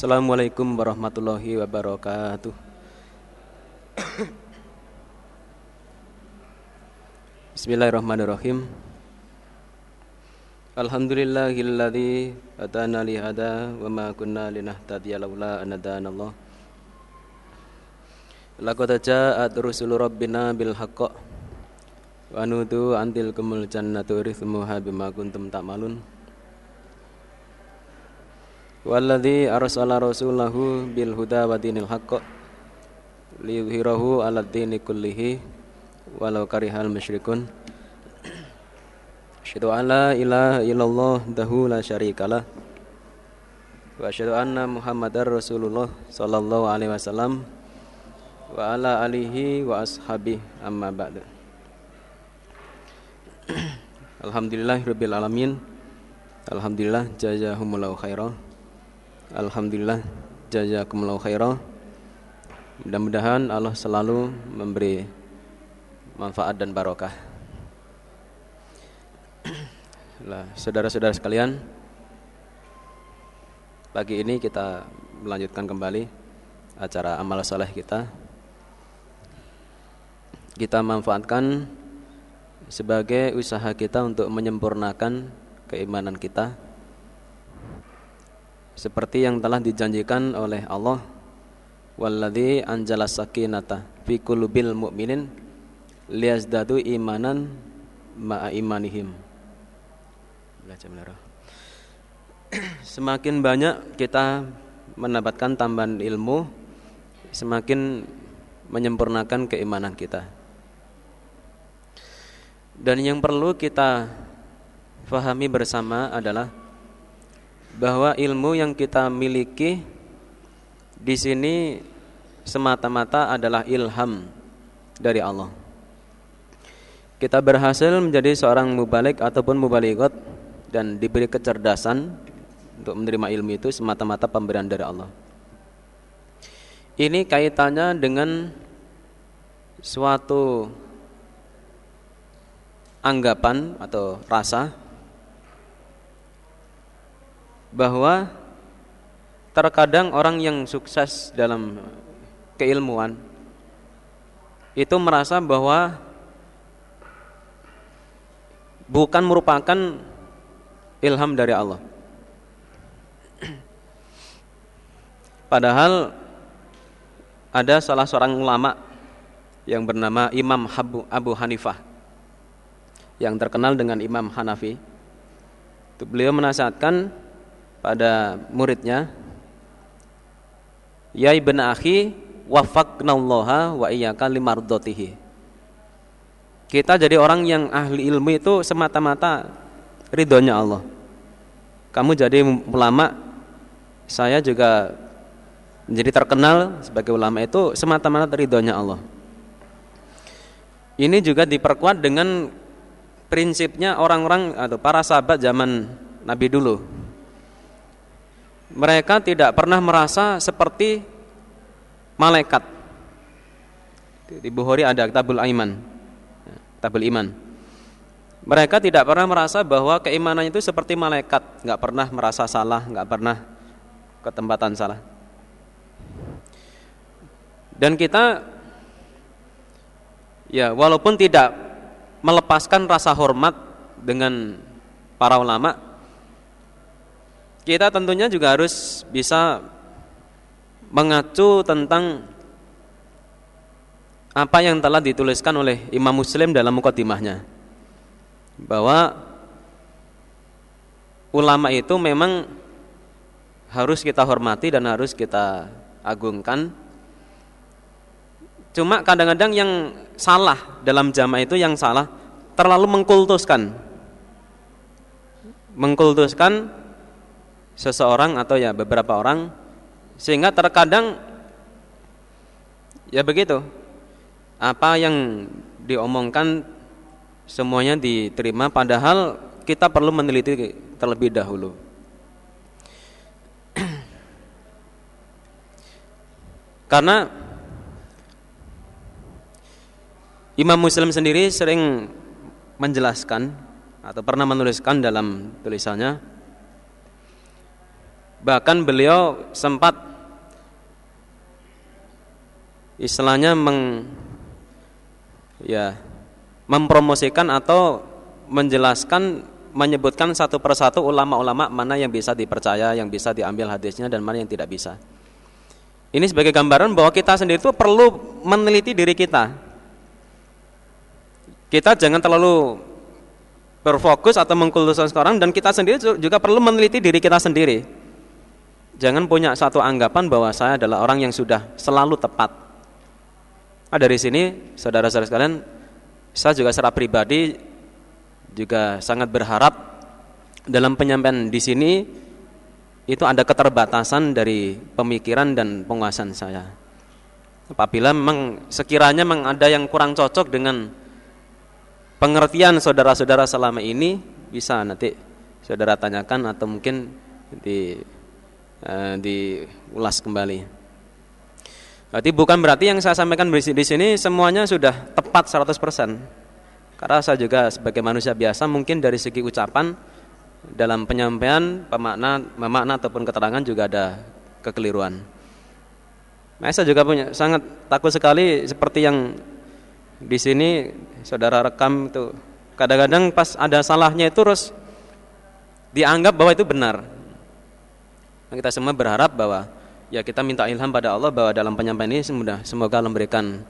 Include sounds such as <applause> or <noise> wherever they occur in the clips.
Assalamualaikum warahmatullahi wabarakatuh. Bismillahirrahmanirrahim. Alhamdulillahilladzi hadana li hada wa ma kunna linahtadiya laula an hadanallah. Laqad ja'at rusulu rabbina bil haqq wa nudu antil kumul jannatu rithmuha bima kuntum ta'malun. Walladzi arsala rasulahu bil huda wa dinil haqq liyudhhirahu 'ala dini kullihi walau karihal musyrikun. Asyhadu an la ilaha illallah dahu la syarikalah wa asyhadu anna Muhammadar Rasulullah sallallahu alaihi wasallam wa ala alihi wa ashabi amma ba'du. <clears throat> Alhamdulillah rabbil alamin. Alhamdulillah jazakumullahu khairan. Alhamdulillah jazakumullahu khairan. Mudah-mudahan Allah selalu memberi manfaat dan barokah. Lah, saudara-saudara sekalian, pagi ini kita melanjutkan kembali acara amal soleh kita. Kita manfaatkan sebagai usaha kita untuk menyempurnakan keimanan kita seperti yang telah dijanjikan oleh Allah. Walladzi anjala sakinata fi qulubil mu'minin liyazdadu imanan ma'a imanihim. <clears throat> Semakin banyak kita mendapatkan tambahan ilmu, semakin menyempurnakan keimanan kita. Dan yang perlu kita fahami bersama adalah bahwa ilmu yang kita miliki di sini semata-mata adalah ilham dari Allah. Kita berhasil menjadi seorang mubalik ataupun mubaligot dan diberi kecerdasan untuk menerima ilmu itu semata-mata pemberian dari Allah. Ini kaitannya dengan suatu anggapan atau rasa bahwa terkadang orang yang sukses dalam keilmuan itu merasa bahwa bukan merupakan ilham dari Allah. Padahal ada salah seorang ulama yang bernama Imam Abu, Hanifah yang terkenal dengan Imam Hanafi. Beliau menasihatkan pada muridnya, "Ya ibn akhi, wafaqnallaha wa iyyaka limardatihi." Kita jadi orang yang ahli ilmu itu semata-mata ridhonya Allah. Kamu jadi ulama, saya juga menjadi terkenal sebagai ulama itu semata-mata ridhonya Allah. Ini juga diperkuat dengan prinsipnya orang-orang atau para sahabat zaman Nabi dulu. Mereka tidak pernah merasa seperti malaikat. Di Bukhari ada Tabul Aiman. Tabul Iman. Mereka tidak pernah merasa bahwa keimanan itu seperti malaikat, nggak pernah merasa salah, nggak pernah ketempatan salah. Dan kita, ya walaupun tidak melepaskan rasa hormat dengan para ulama, kita tentunya juga harus bisa mengacu tentang apa yang telah dituliskan oleh Imam Muslim dalam mukadimahnya bahwa ulama itu memang harus kita hormati dan harus kita agungkan. Cuma kadang-kadang yang salah dalam jamaah itu yang salah terlalu mengkultuskan. Mengkultuskan seseorang atau ya beberapa orang sehingga terkadang ya begitu. Apa yang diomongkan semuanya diterima padahal kita perlu meneliti terlebih dahulu. <clears throat> Karena Imam Muslim sendiri sering menjelaskan atau pernah menuliskan dalam tulisannya Bahkan beliau sempat istilahnya meng ya mempromosikan atau menjelaskan menyebutkan satu persatu ulama-ulama mana yang bisa dipercaya, yang bisa diambil hadisnya dan mana yang tidak bisa. Ini sebagai gambaran bahwa kita sendiri itu perlu meneliti diri kita. Kita jangan terlalu berfokus atau mengkultuskan sekarang dan kita sendiri juga perlu meneliti diri kita sendiri. Jangan punya satu anggapan bahwa saya adalah orang yang sudah selalu tepat. Nah, dari sini saudara-saudara sekalian, saya juga secara pribadi juga sangat berharap dalam penyampaian di sini itu ada keterbatasan dari pemikiran dan penguasaan saya. Apabila memang sekiranya memang ada yang kurang cocok dengan pengertian saudara-saudara selama ini bisa nanti saudara tanyakan atau mungkin di uh, diulas kembali. Berarti bukan berarti yang saya sampaikan di sini semuanya sudah tepat 100%. Karena saya juga sebagai manusia biasa mungkin dari segi ucapan dalam penyampaian pemakna memakna ataupun keterangan juga ada kekeliruan. Nah, saya juga punya sangat takut sekali seperti yang di sini saudara rekam itu kadang-kadang pas ada salahnya itu terus dianggap bahwa itu benar. Nah, kita semua berharap bahwa ya kita minta ilham pada Allah bahwa dalam penyampaian ini semoga semoga Allah memberikan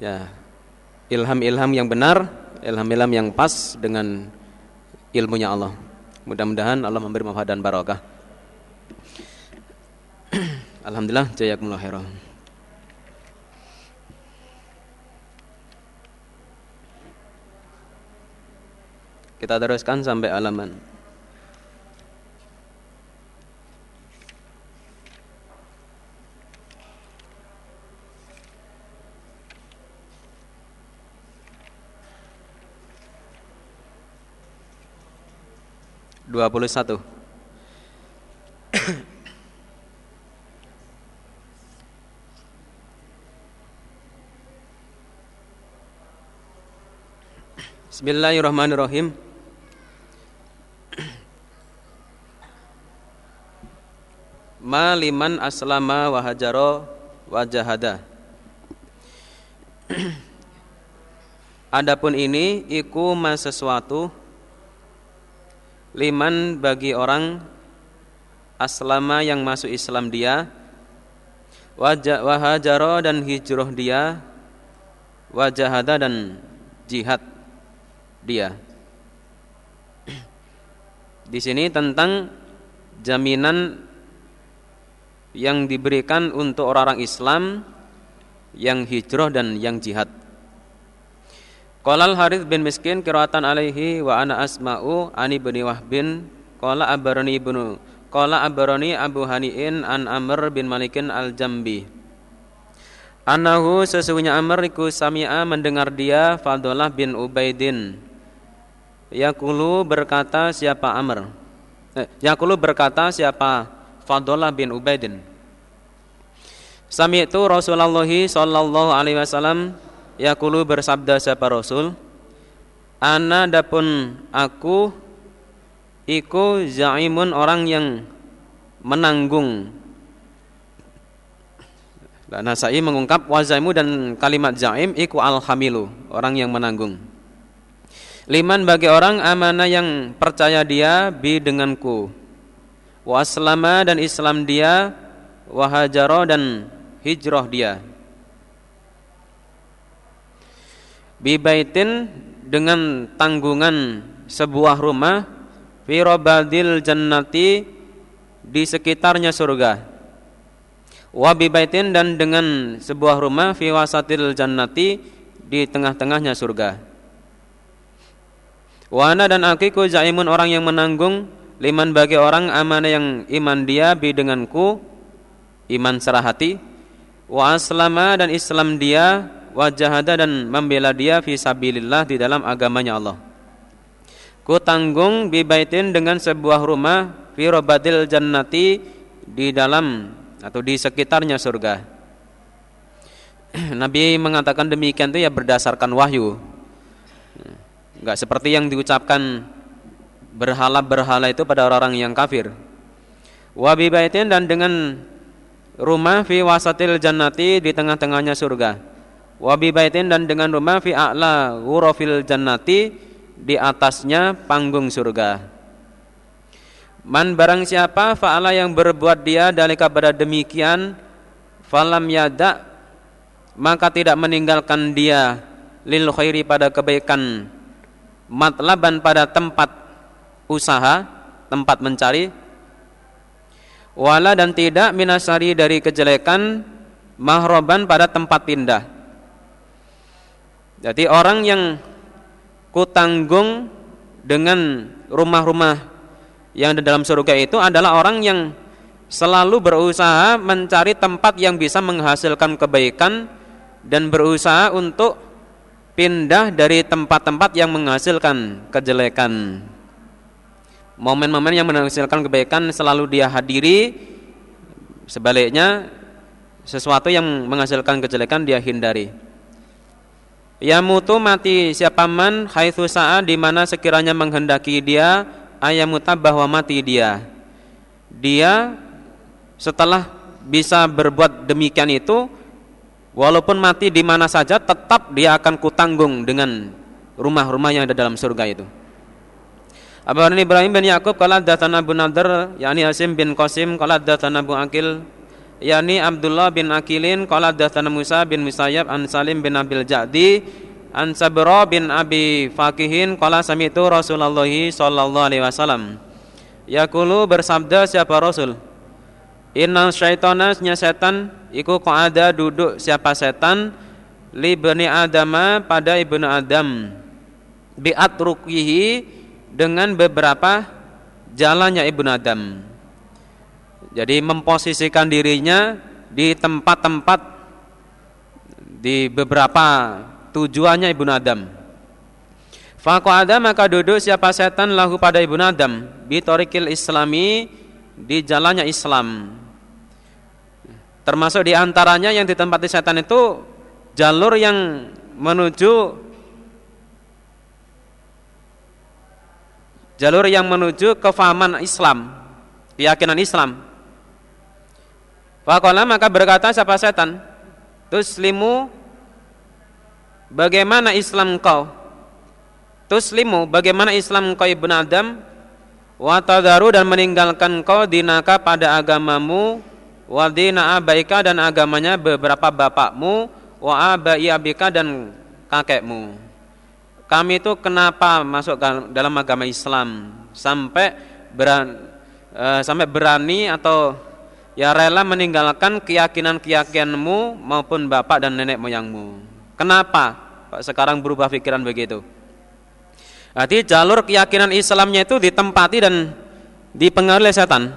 ya ilham-ilham yang benar ilham-ilham yang pas dengan ilmunya Allah. Mudah-mudahan Allah memberi manfaat dan barokah. <clears throat> Alhamdulillah jazakumullah khairan. Kita teruskan sampai halaman 21 Bismillahirrahmanirrahim. Maliman aslama wa hajaro wa jahada. Adapun ini iku sesuatu liman bagi orang aslama yang masuk Islam dia wahajaro dan hijrah dia wajahada dan jihad dia. Di sini tentang jaminan yang diberikan untuk orang-orang Islam yang hijrah dan yang jihad Qala Harith bin Miskin qiraatan alaihi wa ana asma'u ani bin Wahbin. Qala abarani ibnu qala abarani Abu Haniin an Amr bin Malikin al-Jambi. Anahu sesungguhnya Amr iku sami'a mendengar dia Fadlah bin Ubaidin. Yakulu berkata siapa Amr? Eh, Yakulu berkata siapa Fadlah bin Ubaidin. Sami itu Rasulullah sallallahu alaihi wasallam Yakulu bersabda siapa Rasul Ana dapun aku Iku zaimun orang yang menanggung Nasai mengungkap wazaimu dan kalimat zaim iku alhamilu orang yang menanggung. Liman bagi orang amanah yang percaya dia bi denganku. Waslama dan Islam dia, wahajaro dan hijrah dia. Bibaitin dengan tanggungan sebuah rumah fi robadil jannati di sekitarnya surga. Wa bibaitin dan dengan sebuah rumah fi wasatil jannati di tengah-tengahnya surga. Wana dan akiku zaimun orang yang menanggung liman bagi orang amanah yang iman dia bi denganku iman serah hati. Wa aslama dan Islam dia wajahada dan membela dia fi sabilillah di dalam agamanya Allah. Ku tanggung bibaitin dengan sebuah rumah fi robatil jannati di dalam atau di sekitarnya surga. <clears throat> Nabi mengatakan demikian itu ya berdasarkan wahyu. Enggak seperti yang diucapkan berhala-berhala itu pada orang-orang yang kafir. Wa baitin dan dengan rumah fi wasatil jannati di tengah-tengahnya surga. Wa baitin dan dengan rumah fi a'la ghurafil jannati di atasnya panggung surga. Man barang siapa fa'ala yang berbuat dia dalika pada demikian falam yada maka tidak meninggalkan dia lil khairi pada kebaikan matlaban pada tempat usaha tempat mencari wala dan tidak minasari dari kejelekan mahroban pada tempat pindah. Jadi orang yang kutanggung dengan rumah-rumah yang ada dalam surga itu adalah orang yang selalu berusaha mencari tempat yang bisa menghasilkan kebaikan dan berusaha untuk pindah dari tempat-tempat yang menghasilkan kejelekan. Momen-momen yang menghasilkan kebaikan selalu dia hadiri. Sebaliknya sesuatu yang menghasilkan kejelekan dia hindari ya mutu mati siapa man haitsu sa'a di mana sekiranya menghendaki dia ayamuta bahwa mati dia. Dia setelah bisa berbuat demikian itu walaupun mati di mana saja tetap dia akan kutanggung dengan rumah-rumah yang ada dalam surga itu. Abu Ibrahim bin Yakub qala datana Abu Nadr yakni Asim bin Qasim qala datana Abu Akil yakni Abdullah bin Akilin qala datana Musa bin Musayyab an Salim bin Abil Ja'di an Sabra bin Abi Fakihin qala sami'tu Rasulullah sallallahu alaihi wasallam. Yaqulu bersabda siapa Rasul? Inna syaitana setan. Iku ada duduk siapa setan? Li bani adama pada ibnu Adam. Biat rukihi dengan beberapa jalannya Ibnu Adam. Jadi memposisikan dirinya di tempat-tempat di beberapa tujuannya Ibnu Adam. Faku Adam maka duduk siapa setan lahu pada Ibnu Adam bitorikil islami di jalannya Islam. Termasuk di antaranya yang ditempati setan itu jalur yang menuju jalur yang menuju kefahaman Islam, keyakinan Islam. Fakola maka berkata siapa setan, Tuslimu bagaimana Islam kau? Tuslimu bagaimana Islam kau ibn Adam? Watadaru dan meninggalkan kau dinaka pada agamamu. Wadina abaika dan agamanya beberapa bapakmu. Wa abai abika dan kakekmu. Kami itu kenapa masuk dalam agama Islam? Sampai berani, uh, sampai berani atau ya rela meninggalkan keyakinan-keyakinanmu maupun bapak dan nenek moyangmu. Kenapa sekarang berubah pikiran begitu? Berarti jalur keyakinan Islamnya itu ditempati dan dipengaruhi setan.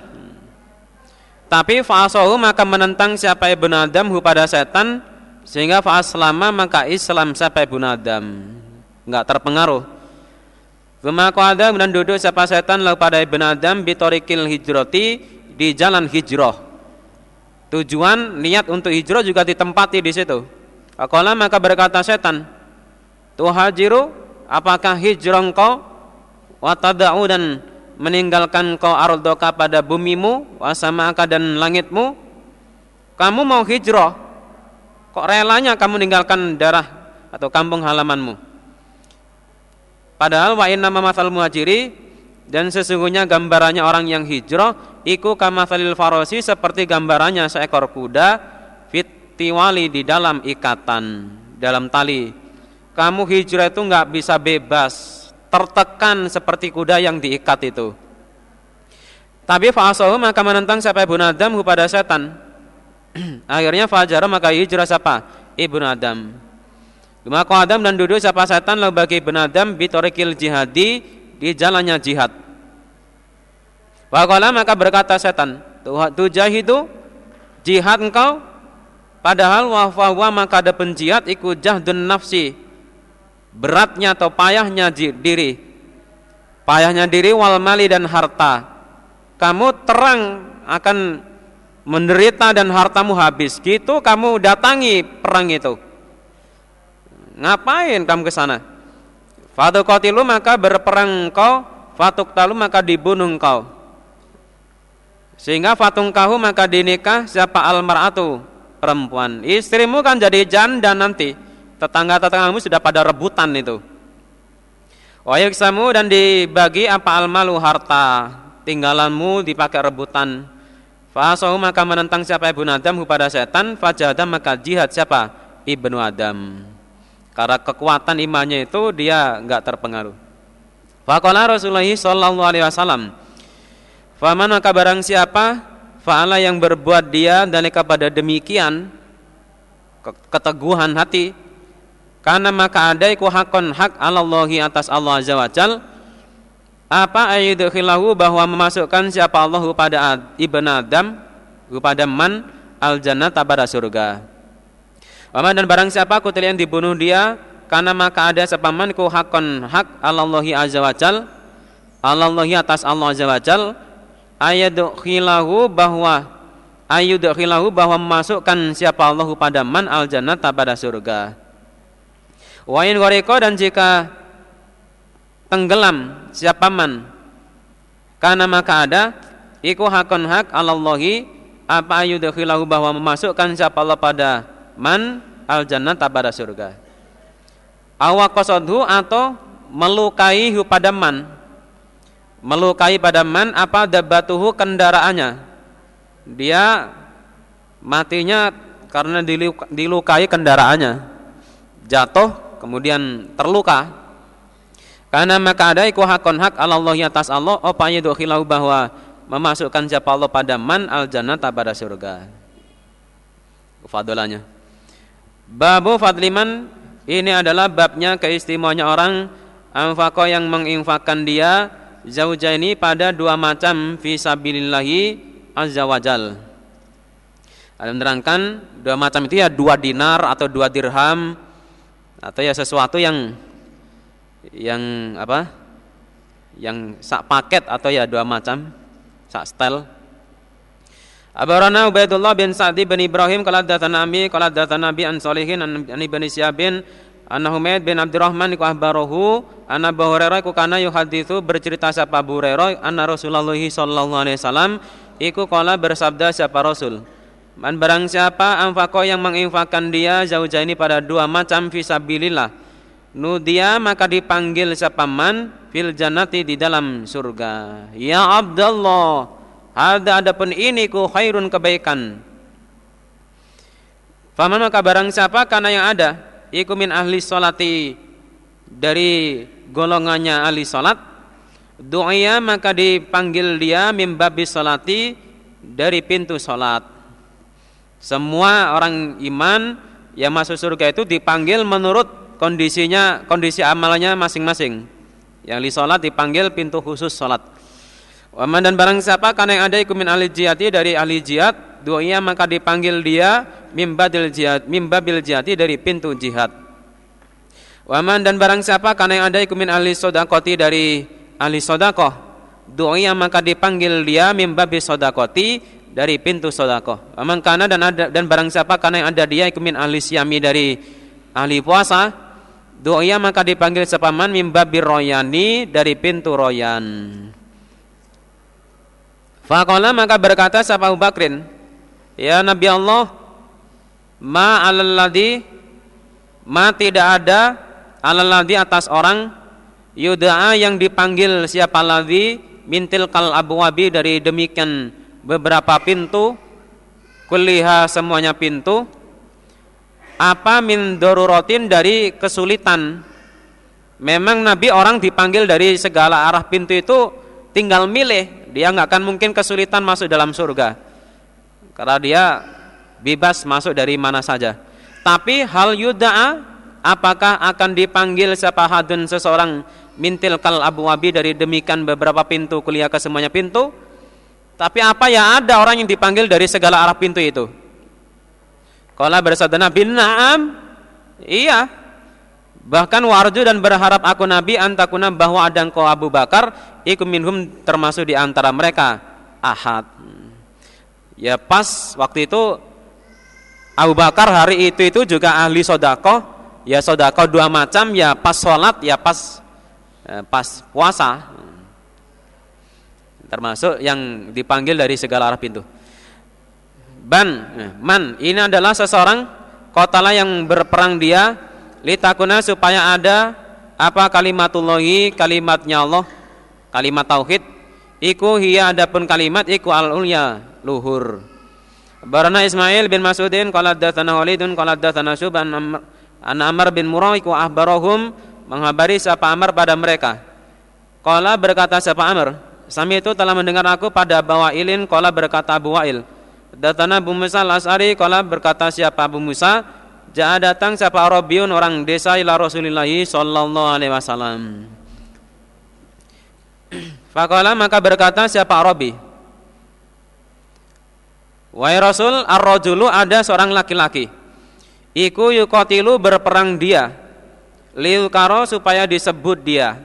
Tapi fa'asahu maka menentang siapa ibn Adam pada setan sehingga fa'aslama maka Islam siapa ibn Adam enggak terpengaruh. Thumma qada dan duduk siapa setan lalu pada ibn Adam bitorikil hijroti di jalan hijrah. Tujuan niat untuk hijrah juga ditempati di situ. Akola maka berkata setan, Tuhajiru, apakah hijrah engkau? Watada'u dan meninggalkan kau ardoka pada bumimu, wasamaka dan langitmu? Kamu mau hijrah, kok relanya kamu meninggalkan darah atau kampung halamanmu? Padahal wa inna mamasal muhajiri dan sesungguhnya gambarannya orang yang hijrah iku kamathalil farosi seperti gambarannya seekor kuda fitiwali di dalam ikatan dalam tali. Kamu hijrah itu nggak bisa bebas, tertekan seperti kuda yang diikat itu. Tapi fa'asahu maka menentang siapa Ibnu Adam kepada setan. <clears throat> Akhirnya fajar maka hijrah siapa? Ibnu Adam. Maka Adam dan duduk siapa setan lalu bagi Ibn Adam bitorikil jihadi di jalannya jihad. Wakola maka berkata setan, tujahidu jihad engkau? Padahal wafahwa maka ada penjihad ikut jahdun nafsi beratnya atau payahnya diri. Payahnya diri wal mali dan harta. Kamu terang akan menderita dan hartamu habis. Gitu kamu datangi perang itu. Ngapain kamu ke sana? Fatuqatilu maka berperang engkau, fatuktalu maka dibunuh engkau. Sehingga fatungkahu maka dinikah siapa almaratu perempuan. Istrimu kan jadi janda nanti. Tetangga-tetanggamu sudah pada rebutan itu. Wayaksamu dan dibagi apa almalu harta tinggalanmu dipakai rebutan. Fasahu maka menentang siapa ibu Adam kepada setan, fajada maka jihad siapa? Ibnu Adam. Karena kekuatan imannya itu dia enggak terpengaruh. Faqala Rasulullah sallallahu alaihi wasallam, Faman maka barang siapa Fa'ala yang berbuat dia dan kepada demikian Keteguhan hati Karena maka ada iku hakon hak Allahi atas Allah Azza wa Jal Apa ayudkhilahu bahwa memasukkan siapa Allah pada ibn Adam Kepada man al jannah pada surga Waman dan barang siapa kutil yang dibunuh dia Karena maka ada sepaman ku hakon hak Allahi Azza wa Jal Allahi atas Allah Azza wa Jal ayadkhilahu bahwa ayudkhilahu bahwa memasukkan siapa Allah pada man al jannata pada surga. Wa in dan jika tenggelam siapa man karena maka ada iku hakon hak Allahi apa ayudkhilahu bahwa memasukkan siapa Allah pada man al jannata pada surga. Awaqasadu atau melukai pada man. Melukai pada man apa dabatuhu kendaraannya. Dia matinya karena dilukai kendaraannya. Jatuh kemudian terluka. Karena maka ada iku hakon hak Allah atas Allah apa yadkhilahu bahwa memasukkan siapa Allah pada man al jannata pada surga. Fadolanya babu fadliman ini adalah babnya keistimewaannya orang anfaqo yang menginfakkan dia ini pada dua macam fisabilillahi azza wajal. Ada menerangkan dua macam itu ya dua dinar atau dua dirham atau ya sesuatu yang yang apa? Yang sak paket atau ya dua macam sak stel. Abarana Ubaidullah bin Sa'di bin Ibrahim kalau datang Nabi kalau datang Nabi an Solihin an Ibn Syabin Anna Humaid bin Abdurrahman iku ahbarahu anna Abu Hurairah iku kana yuhaditsu bercerita siapa Abu Hurairah anna Rasulullah sallallahu alaihi wasallam iku kala bersabda siapa Rasul. Man barang siapa anfaqo yang menginfakkan dia zauja ini pada dua macam fisabilillah Nudia maka dipanggil siapa man fil jannati di dalam surga. Ya Abdullah ada adapun ini ku khairun kebaikan. Faman maka barang siapa? Karena yang ada iku min ahli salati dari golongannya ahli salat doa maka dipanggil dia mimbabi salati dari pintu salat semua orang iman yang masuk surga itu dipanggil menurut kondisinya kondisi amalnya masing-masing. Yang di salat dipanggil pintu khusus salat Waman dan barang siapa karena yang ada ikumin ahli jihati dari ahli jihad doa maka dipanggil dia mimbadil jihad mimbabil jihati dari pintu jihad. Waman dan barang siapa karena yang ada ikumin ahli sodakoti dari ahli sodakoh. Doa maka dipanggil dia mimbabil sodakoti dari pintu sodakoh. Waman karena dan ada dan barang siapa karena yang ada dia ikumin ahli siami dari ahli puasa. Doa maka dipanggil sepaman mimbabil royani dari pintu royan Fakola maka berkata siapa Abu Bakrin Ya Nabi Allah ma alalladhi ma tidak ada alalladhi atas orang yuda'a yang dipanggil siapa ladhi mintil kal abwabi dari demikian beberapa pintu kuliha semuanya pintu apa min dorurotin dari kesulitan. Memang nabi orang dipanggil dari segala arah pintu itu tinggal milih dia nggak akan mungkin kesulitan masuk dalam surga karena dia bebas masuk dari mana saja. Tapi hal yuda'a apakah akan dipanggil siapa hadun seseorang mintil kal abu wabi dari demikian beberapa pintu kuliah ke semuanya pintu? Tapi apa ya ada orang yang dipanggil dari segala arah pintu itu? Kalau bersabda Nabi, "Na'am." Iya. Bahkan warju dan berharap aku Nabi antakuna bahwa ada engkau Abu Bakar ikum minhum termasuk di antara mereka ahad. Ya pas waktu itu Abu Bakar hari itu itu juga ahli sodako. Ya sodako dua macam. Ya pas sholat ya pas eh, pas puasa. Termasuk yang dipanggil dari segala arah pintu. Ban, nah, man, ini adalah seseorang kotala yang berperang dia. Litakuna supaya ada apa kalimatullahi kalimatnya Allah kalimat tauhid iku hiya adapun kalimat iku al ulya luhur Barana Ismail bin Mas'udin qala datsana Walidun qala datsana Syub an Amr bin Murah iku ahbarahum menghabari siapa Amr pada mereka. Qala berkata siapa Amr, Sami itu telah mendengar aku pada Abu Wa'ilin qala berkata Abu Wa'il. Datana Abu Musa al-As'ari qala berkata siapa Abu Musa, Ja'a datang siapa Arabiun orang desa ila Rasulillah sallallahu alaihi wasallam. <clears throat> Faqala maka berkata siapa Arabi, Wahai Rasul, ar-rajulu ada seorang laki-laki. Iku yukotilu berperang dia. Liukaro supaya disebut dia.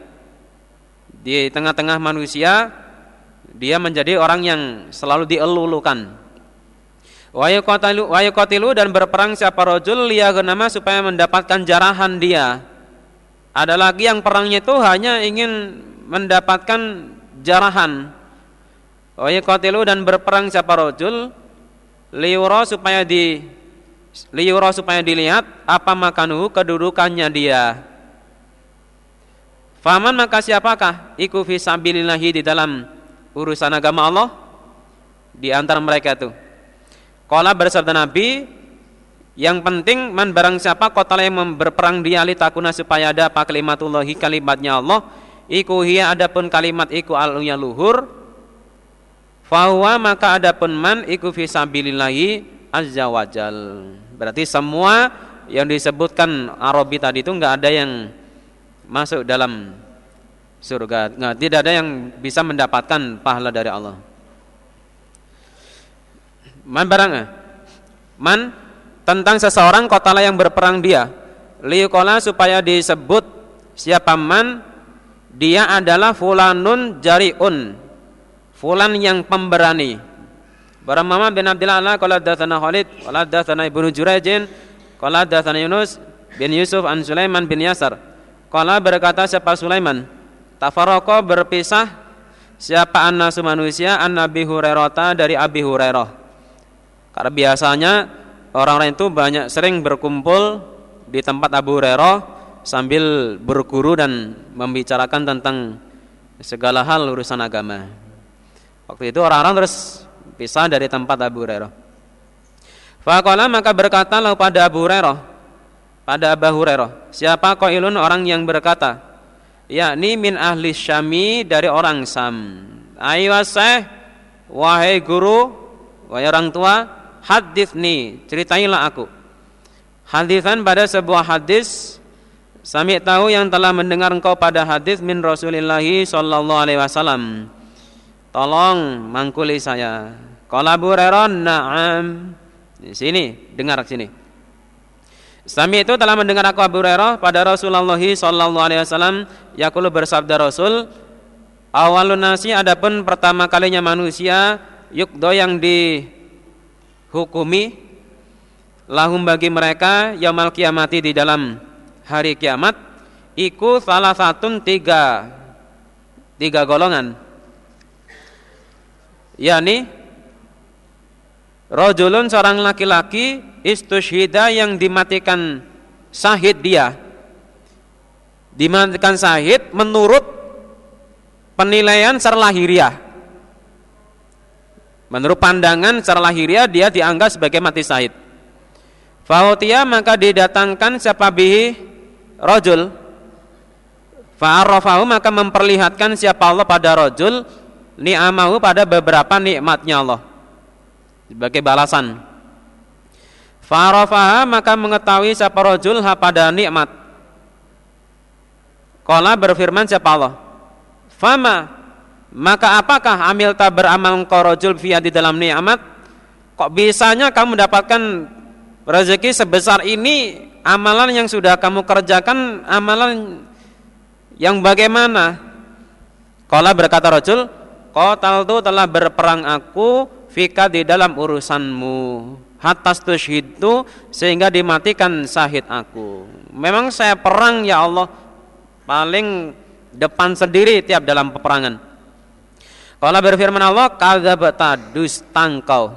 Di tengah-tengah manusia, dia menjadi orang yang selalu dielulukan. Wa yukotilu dan berperang siapa rajul liyagenama supaya mendapatkan jarahan dia. Ada lagi yang perangnya itu hanya ingin mendapatkan jarahan. Wa dan berperang siapa rajul liuro supaya di liuro supaya dilihat apa makanu kedudukannya dia. Faman maka siapakah iku fi sabilillahi di dalam urusan agama Allah di antara mereka itu. Kala bersabda Nabi yang penting man barang siapa kota yang berperang dia li takuna supaya ada apa kalimatullahi kalimatnya Allah iku hiya adapun kalimat iku al luhur Fahuwa maka ada pun man iku fi sabilillahi azza wajal. Berarti semua yang disebutkan Arabi tadi itu enggak ada yang masuk dalam surga. Enggak, tidak ada yang bisa mendapatkan pahala dari Allah. Man barang man tentang seseorang kotala yang berperang dia liukola supaya disebut siapa man dia adalah fulanun jariun. Fulan yang pemberani. Barang Mama bin Abdullah Allah qala datsana Khalid qala datsana Ibnu Jurayjin qala datsana Yunus bin Yusuf an Sulaiman bin Yasar. Qala berkata siapa Sulaiman? Tafarraqa berpisah siapa annasu manusia? An Nabi Hurairah dari Abi Hurairah. Karena biasanya orang-orang itu banyak sering berkumpul di tempat Abu Hurairah sambil berguru dan membicarakan tentang segala hal urusan agama. Waktu itu orang-orang terus pisah dari tempat Abu Hurairah. Faqala maka berkatalah pada Abu Hurairah pada Abu Hurairah, siapa qailun orang yang berkata, yakni min ahli Syami dari orang Sam. Ayo wahai guru, wahai orang tua, hadithni, ceritailah aku. Hadithan pada sebuah hadis Sami tahu yang telah mendengar engkau pada hadis min Rasulillahi sallallahu alaihi wasallam Tolong mangkuli saya. Qala Hurairah, "Na'am." Di sini, dengar sini. Sami itu telah mendengar aku Abu Hurairah pada Rasulullah sallallahu alaihi wasallam yaqulu bersabda Rasul, "Awalun nasi adapun pertama kalinya manusia yukdo yang dihukumi lahum bagi mereka yaumul kiamati di dalam hari kiamat iku salah satu tiga tiga golongan. Yakni rojulun seorang laki-laki istushida yang dimatikan sahid dia. Dimatikan sahid menurut penilaian secara lahiriah menurut pandangan secara lahiriah dia dianggap sebagai mati sahid. Fautia maka didatangkan siapa bihi rojul Fa'arafahu maka memperlihatkan siapa Allah pada rojul ni'amahu pada beberapa nikmatnya Allah sebagai balasan. Farafaha maka mengetahui siapa rojul pada nikmat. Kala berfirman siapa Allah. Fama maka apakah amil tak beramal engkau rojul via di dalam nikmat? Kok bisanya kamu mendapatkan rezeki sebesar ini amalan yang sudah kamu kerjakan amalan yang bagaimana? Kala berkata rojul Kotal tu telah berperang aku fika di dalam urusanmu hatas tushhidu sehingga dimatikan sahid aku. Memang saya perang ya Allah paling depan sendiri tiap dalam peperangan. Kalau berfirman Allah, kadzabta dusta engkau.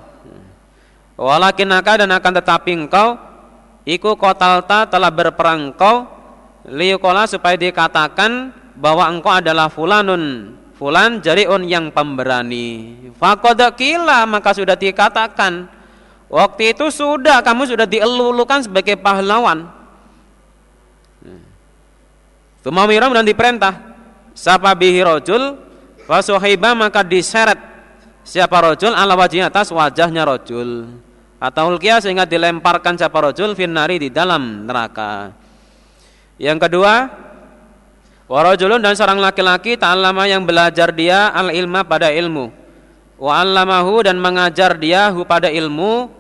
Walakinaka dan akan tetapi engkau iku kotalta telah berperang engkau liukola supaya dikatakan bahwa engkau adalah fulanun fulan jariun yang pemberani. Fakodakila maka sudah dikatakan waktu itu sudah kamu sudah dielulukan sebagai pahlawan. Tumamiram dan diperintah Sapa bihi rojul Fasuhibah maka diseret Siapa rojul ala wajih atas wajahnya rojul Atau ulkia sehingga dilemparkan siapa rojul Finnari di dalam neraka. Yang kedua Warajulun dan seorang laki-laki Ta'allama yang belajar dia al-ilma pada ilmu. Wa'allamahu dan mengajar dia hu pada ilmu.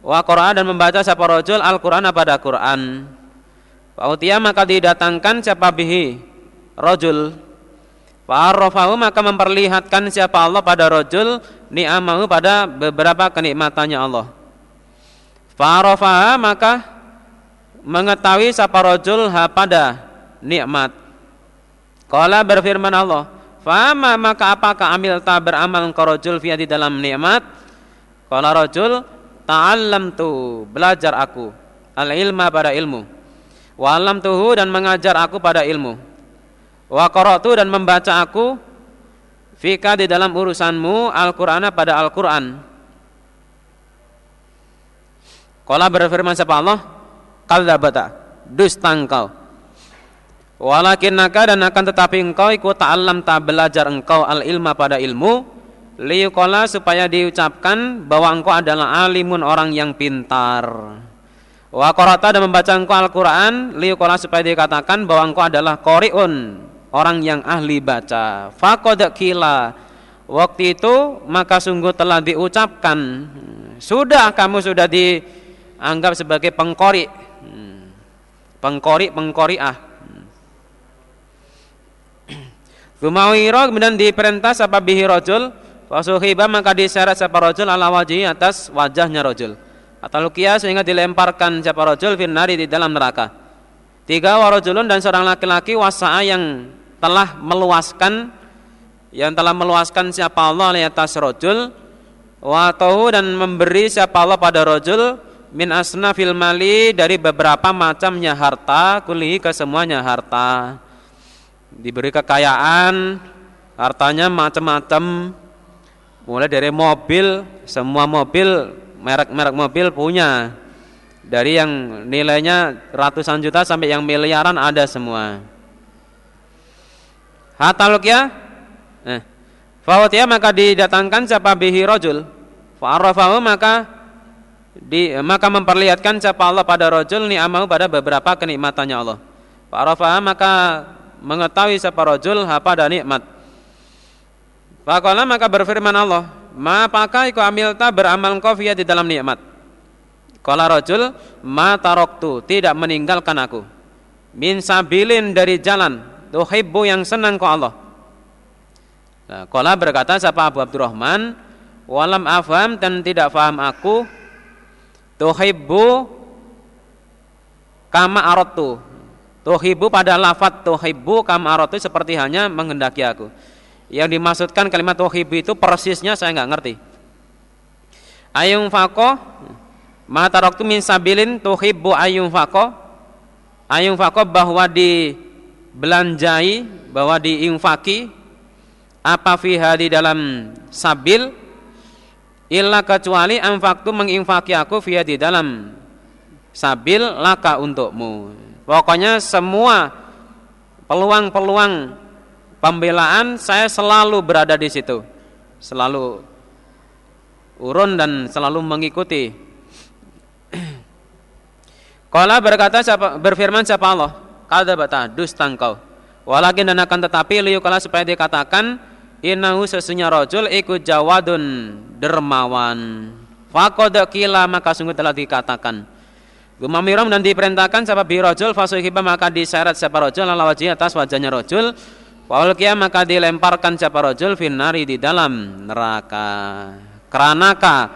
Wa Qur'an dan membaca siapa rojul Al-Quran pada Quran. Fa'utia maka didatangkan siapa bihi? Rojul. Fa'arrafahu maka memperlihatkan siapa Allah pada rojul Ni'amahu pada beberapa kenikmatannya Allah Fa'arrafaha maka mengetahui siapa rojul ha pada nikmat Kala berfirman Allah Fama maka apakah amil ta beramal engkau rojul via di dalam nikmat Kala rojul Ta'allam tu belajar aku Al ilma pada ilmu Wa alam tuhu dan mengajar aku pada ilmu. Wa qara'tu dan membaca aku fika di dalam urusanmu Al-Qur'ana pada Al-Qur'an. Qala berfirman siapa Allah? Kadzabata. Dusta engkau. Walakinnaka dan akan tetapi engkau ikut ta'allam ta belajar engkau al-ilma pada ilmu liyuqala supaya diucapkan bahwa engkau adalah alimun orang yang pintar. Wa qara'ta dan membaca engkau Al-Qur'an liuqala supaya dikatakan bahwa engkau adalah qari'un, orang yang ahli baca. Faqad kila. Waktu itu maka sungguh telah diucapkan sudah kamu sudah dianggap sebagai pengkori. Pengkori pengkoriah. Gumawiro kemudian diperintah sapa bihi rajul Fasuhiba maka diseret sapa rajul ala wajhi atas wajahnya rajul atau lukia sehingga dilemparkan siapa rojul finari di dalam neraka. Tiga warojulun dan seorang laki-laki wasa'a yang telah meluaskan yang telah meluaskan siapa Allah di atas rojul watohu dan memberi siapa Allah pada rojul min asna fil mali dari beberapa macamnya harta kulihi ke semuanya harta diberi kekayaan hartanya macam-macam mulai dari mobil semua mobil merek-merek mobil punya dari yang nilainya ratusan juta sampai yang miliaran ada semua. Hatta ya? Eh. Fawatia maka didatangkan siapa bihi rojul. Fa'arafahu maka di, maka memperlihatkan siapa Allah pada rojul ni'amahu pada beberapa kenikmatannya Allah. Fa'arafaha maka mengetahui siapa rojul apa dan nikmat. Faqala maka berfirman Allah, ma pakai kau amilta beramal kau via di dalam nikmat. Kala rojul ma taroktu tidak meninggalkan aku. Min sabilin dari jalan tuhibbu yang senang kau Allah. Nah, berkata siapa Abu Abdurrahman walam afam dan tidak faham aku tuhibbu kama arotu tuhibbu pada lafat tuhibbu kama arotu seperti hanya menghendaki aku. Yang dimaksudkan kalimat tuhibbu itu persisnya saya nggak ngerti. Ayung fako mata roktu min sabilin tuhibbu ayung fako ayung fako bahwa dibelanjai bahwa diinfaki apa fiha di dalam sabil illa kecuali anfaktu menginfaki aku fiha di dalam sabil laka untukmu pokoknya semua peluang-peluang pembelaan saya selalu berada di situ. Selalu urun dan selalu mengikuti. <clears throat> Kala berkata siapa, berfirman siapa Allah? Kada bata dusta. Walakin dan akan tetapi kala supaya dikatakan innahu sesungguhnya rojul ikut jawadun dermawan. Fakoda kila maka sungguh telah dikatakan. Gumamiram dan diperintahkan siapa bi rojul fasuhiba maka diseret siapa rojul ala wajih atas wajahnya rojul Faulkiya maka dilemparkan siapa rojul finari di dalam neraka. Keranaka.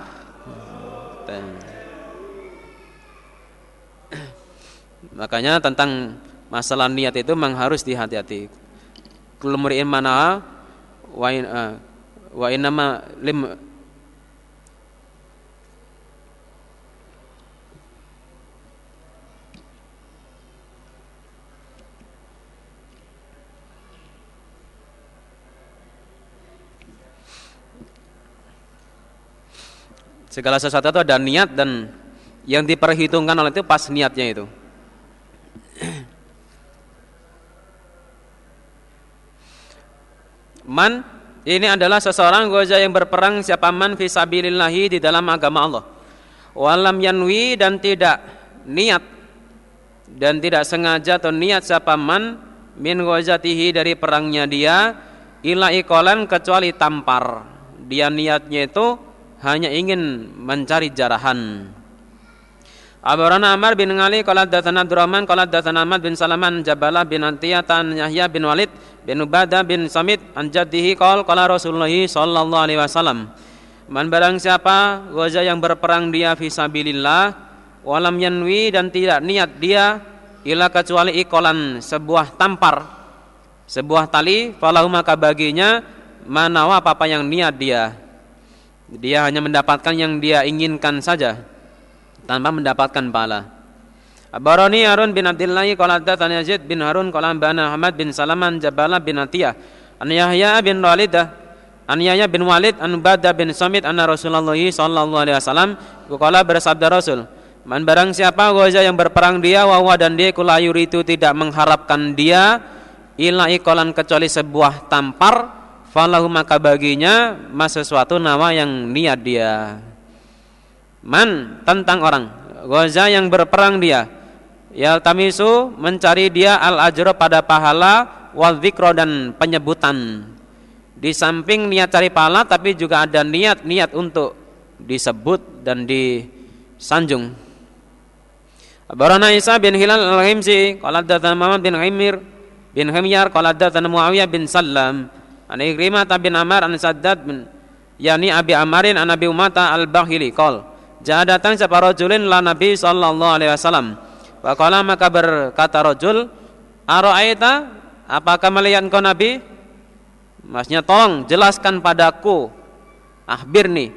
Makanya tentang masalah niat itu memang harus dihati-hati. Kulumri'in mana uh, wa innama lim Segala sesuatu itu ada niat dan yang diperhitungkan oleh itu pas niatnya itu. Man ini adalah seseorang goja yang berperang siapa man fisabilillahi di dalam agama Allah. Walam yanwi dan tidak niat dan tidak sengaja atau niat siapa man min gozatihi dari perangnya dia ila ikolan kecuali tampar. Dia niatnya itu hanya ingin mencari jarahan. Abarana Amr bin Ali qala datana Abdurrahman qala datana Ahmad bin Salaman Jabalah bin Antiyatan Yahya bin Walid bin Ubadah bin Samit an jaddihi qala qala Rasulullah sallallahu alaihi wasallam. Man barang siapa wajah yang berperang dia fi sabilillah walam yanwi dan tidak niat dia ila kecuali ikolan sebuah tampar sebuah tali falahu maka baginya manawa apa, apa yang niat dia. Dia hanya mendapatkan yang dia inginkan saja tanpa mendapatkan pahala. Baroni Harun bin Abdullah qala hadatsani Yazid bin Harun qala bana Ahmad bin Salaman Jabala bin Atiyah an Yahya bin Walidah an Yahya bin Walid an Bada bin Samit anna Rasulullah sallallahu alaihi wasallam qala bersabda Rasul Man barang siapa wajah yang berperang dia wawa dan dia kulayur itu tidak mengharapkan dia ila ikolan kecuali sebuah tampar falahu maka baginya mas sesuatu nama yang niat dia man tentang orang. Goza yang berperang dia. Ya tamisu mencari dia al ajro pada pahala wal dan penyebutan. Di samping niat cari pahala tapi juga ada niat-niat untuk disebut dan disanjung. Barana Isa bin Hilal al-Himsi qala Muhammad bin Himir bin Himyar qala Muawiyah bin Sallam An Ikrimah bin Amar an Saddad bin yani Abi Amarin an Abi Umata al-Bahili qol Jaa datang siapa rajulin la Nabi sallallahu alaihi wasallam. Wa qala maka berkata rajul, "Ara'aita apakah melihat engkau Nabi?" Maksudnya tolong jelaskan padaku. Ahbir nih.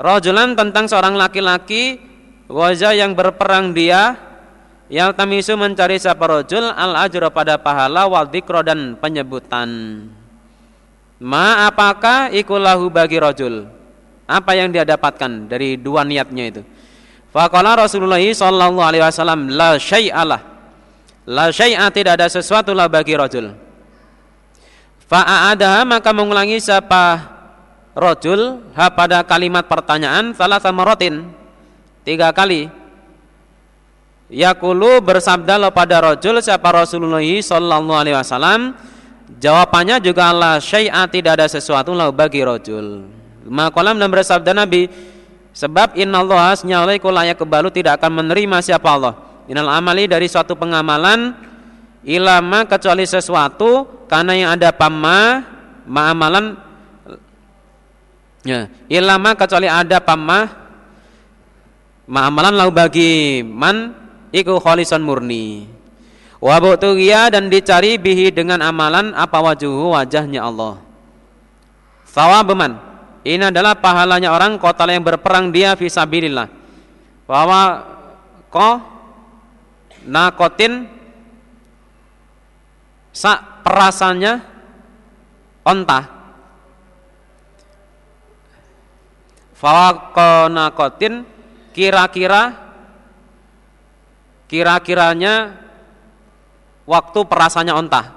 Rajulan tentang seorang laki-laki wajah yang berperang dia yang tamisu mencari siapa rajul al ajra pada pahala wal dan penyebutan. Ma apakah ikulahu bagi rojul? Apa yang dia dapatkan dari dua niatnya itu? Faqala Rasulullah sallallahu alaihi wasallam la syai'alah. La syai'a tidak ada sesuatu lah bagi rojul. Fa'adaha maka mengulangi siapa rojul ha pada kalimat pertanyaan salah sama rotin tiga kali. Yakulu bersabda pada rojul siapa Rasulullah sallallahu alaihi wasallam Jawabannya juga Allah syai'a tidak ada sesuatu lau bagi rojul. Makolam dan bersabda Nabi, sebab inna Allah senyalaiku layak kebalu tidak akan menerima siapa Allah. Inal amali dari suatu pengamalan ilama kecuali sesuatu karena yang ada pamma ma'amalan ya, ilama kecuali ada pamma ma'amalan lau bagi man iku kholisan murni Wabutugia dan dicari bihi dengan amalan apa wajuhu wajahnya Allah. Sawabeman. Ini adalah pahalanya orang kota yang berperang dia fisabilillah. Bahwa ko nakotin sa perasannya onta. Nakotin kira-kira kira-kiranya waktu perasanya onta.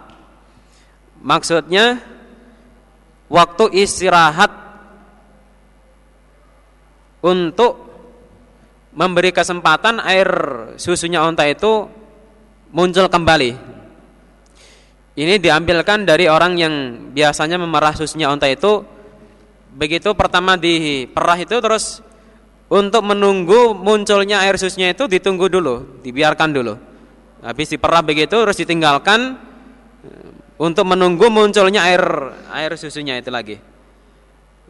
Maksudnya waktu istirahat untuk memberi kesempatan air susunya onta itu muncul kembali. Ini diambilkan dari orang yang biasanya memerah susunya onta itu begitu pertama diperah itu terus untuk menunggu munculnya air susunya itu ditunggu dulu, dibiarkan dulu. Habis diperah begitu terus ditinggalkan eh, untuk menunggu munculnya air air susunya itu lagi.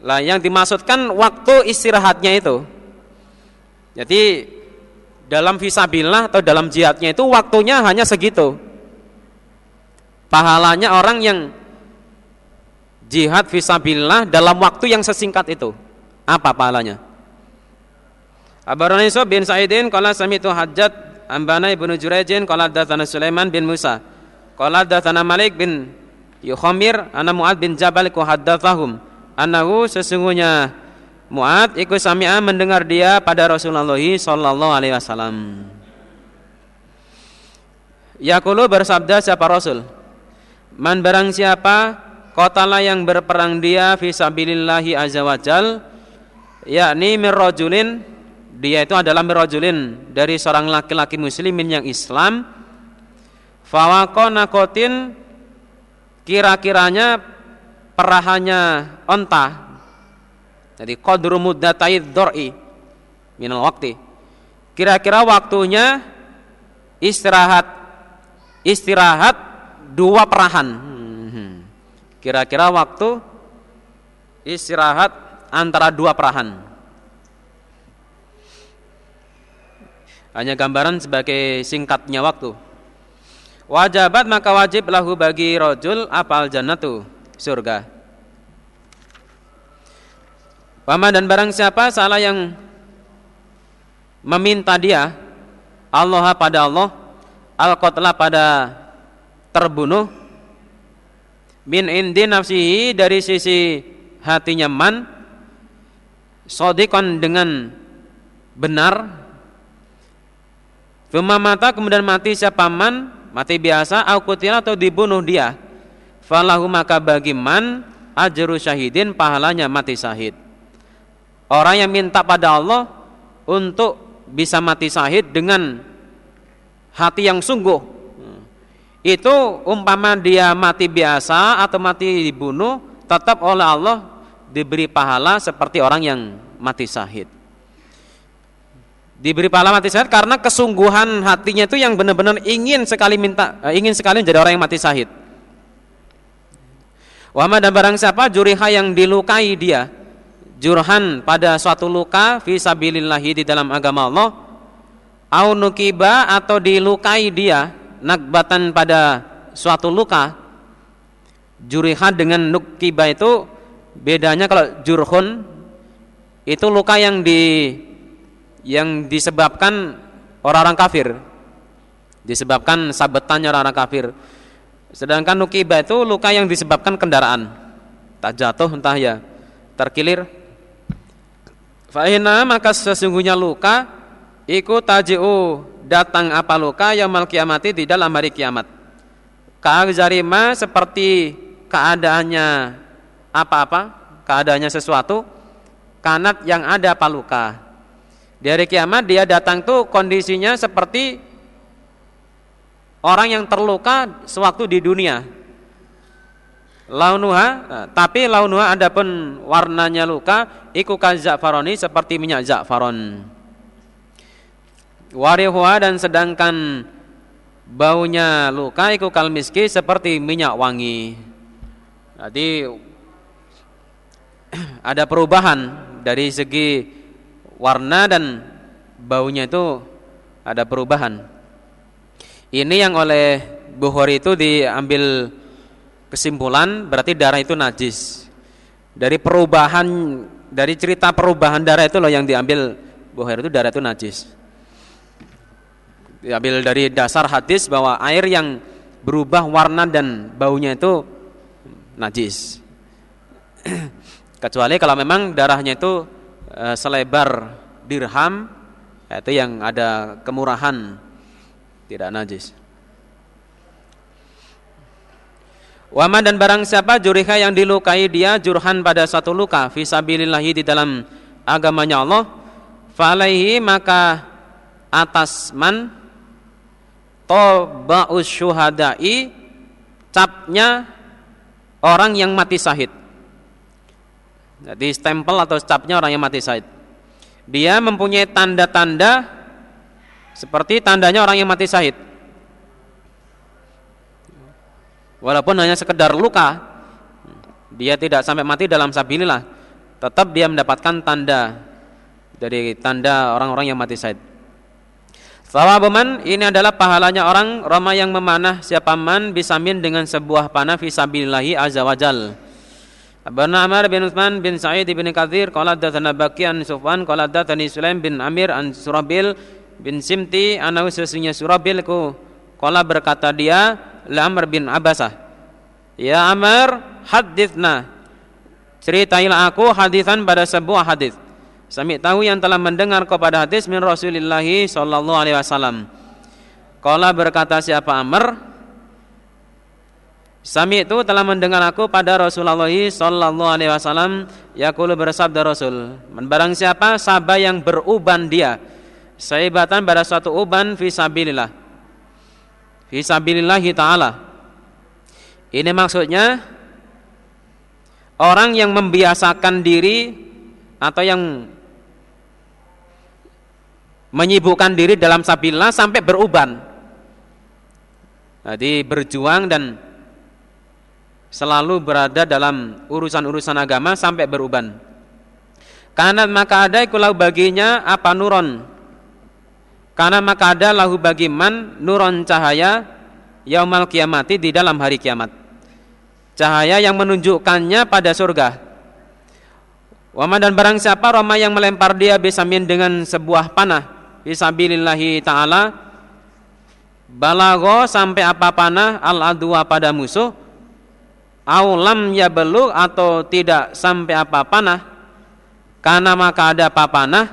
Lah yang dimaksudkan waktu istirahatnya itu. Jadi dalam visabilah atau dalam jihadnya itu waktunya hanya segitu. Pahalanya orang yang jihad fisabilillah dalam waktu yang sesingkat itu. Apa pahalanya? Abarani bin Sa'idin qala sami'tu Hajjat ambana Ibnu Jurayjin qala datsana Sulaiman bin Musa qala datsana Malik bin Yukhamir ana Muad bin Jabal ku haddatsahum annahu sesungguhnya Muad ikut sami'a mendengar dia pada Rasulullah sallallahu alaihi wasallam. Yaqulu bersabda siapa Rasul? Man barang siapa kotala yang berperang dia fi sabilillahi azza wajal yakni mirrajulin dia itu adalah mirajulin dari seorang laki-laki muslimin yang Islam nakotin kira-kiranya perahannya onta. Jadi qadru muddatai dhor'i minal waktu kira-kira waktunya istirahat istirahat dua perahan. Hmm. kira-kira waktu istirahat antara dua perahan. Hanya gambaran sebagai singkatnya waktu. Wajabat maka wajib lahu bagi rojul apal jannatu surga. Paman dan barang siapa salah yang meminta dia Allah pada Allah al pada terbunuh min indi nafsihi dari sisi hatinya man sodikon dengan benar Fuma mata kemudian mati siapa man mati biasa akutina atau dibunuh dia. Falahu maka bagi man ajru syahidin pahalanya mati syahid. Orang yang minta pada Allah untuk bisa mati syahid dengan hati yang sungguh. Itu umpama dia mati biasa atau mati dibunuh tetap oleh Allah diberi pahala seperti orang yang mati syahid diberi pahala mati syahid karena kesungguhan hatinya itu yang benar-benar ingin sekali minta uh, ingin sekali menjadi orang yang mati syahid. Wama dan barang siapa? Juriha yang dilukai dia. Jurhan pada suatu luka fi sabilillahi di dalam agama Allah. Au nukiba atau dilukai dia nakbatan pada suatu luka. Juriha dengan nukiba itu bedanya kalau jurhun itu luka yang di yang disebabkan orang-orang kafir. Disebabkan sabetannya orang-orang kafir sedangkan nukibah itu luka yang disebabkan kendaraan. Tak jatuh entah ya terkilir. Fa'ina maka sesungguhnya luka ikut taji'u datang apa luka yang mal kiamati di dalam hari kiamat. Ka'agzarima seperti keadaannya apa-apa keadaannya sesuatu kanat yang ada apa luka. Di hari kiamat dia datang tuh kondisinya seperti orang yang terluka sewaktu di dunia. Launuha, eh, tapi launuha adapun warnanya luka iku za'faroni seperti minyak za'faron. Warihuha dan sedangkan baunya luka iku kalmiski seperti minyak wangi. Jadi <clears throat> ada perubahan dari segi warna dan baunya itu ada perubahan. Ini yang oleh Bukhari itu diambil kesimpulan berarti darah itu najis. Dari perubahan dari cerita perubahan darah itu loh yang diambil Bukhari itu darah itu najis. Diambil dari dasar hadis bahwa air yang berubah warna dan baunya itu najis. <clears throat> Kecuali kalau memang darahnya itu Eh, selebar dirham itu yang ada kemurahan tidak najis. Wama dan barang siapa juriha yang dilukai dia jurhan pada satu luka fisabilillahi di dalam agamanya Allah falaihi maka atas man toba'us syuhada'i capnya orang yang mati syahid jadi stempel atau capnya orang yang mati syahid. Dia mempunyai tanda-tanda seperti tandanya orang yang mati syahid. Walaupun hanya sekedar luka, dia tidak sampai mati dalam sabilillah, tetap dia mendapatkan tanda dari tanda orang-orang yang mati syahid. Sawabuman ini adalah pahalanya orang Roma yang memanah siapa man bisamin dengan sebuah panah fisabilillahi azza wajal Abarna Amr bin Utsman bin Sa'id bin Katsir qala hadatsana Baqi an Sufwan qala hadatsani Sulaim bin Amir an Surabil bin Simti anahu sesungguhnya Surabil ku qala berkata dia la Amr bin Abasah. Ya Amr hadithna. Ceritailah aku hadisan pada sebuah hadis Sami tahu yang telah mendengar kepada hadis min Rasulullah sallallahu alaihi wasallam. Qala berkata siapa Amr? Sami itu telah mendengar aku pada Rasulullah sallallahu alaihi wasallam. Yaqulu bersabda Rasul, barang siapa sabah yang beruban dia saibatan pada suatu uban fi sabilillah. Fi sabilillah taala. Ini maksudnya orang yang membiasakan diri atau yang menyibukkan diri dalam sabilillah sampai beruban. Jadi berjuang dan selalu berada dalam urusan-urusan agama sampai beruban. Karena maka ada ikulau baginya apa nuron. Karena maka ada lahu bagi man nuron cahaya yaumal kiamati di dalam hari kiamat. Cahaya yang menunjukkannya pada surga. Wama dan barang siapa Roma yang melempar dia besamin dengan sebuah panah Fisabilillahi ta'ala Balago sampai apa panah al-adwa pada musuh aulam ya beluk atau tidak sampai apa panah karena maka ada papanah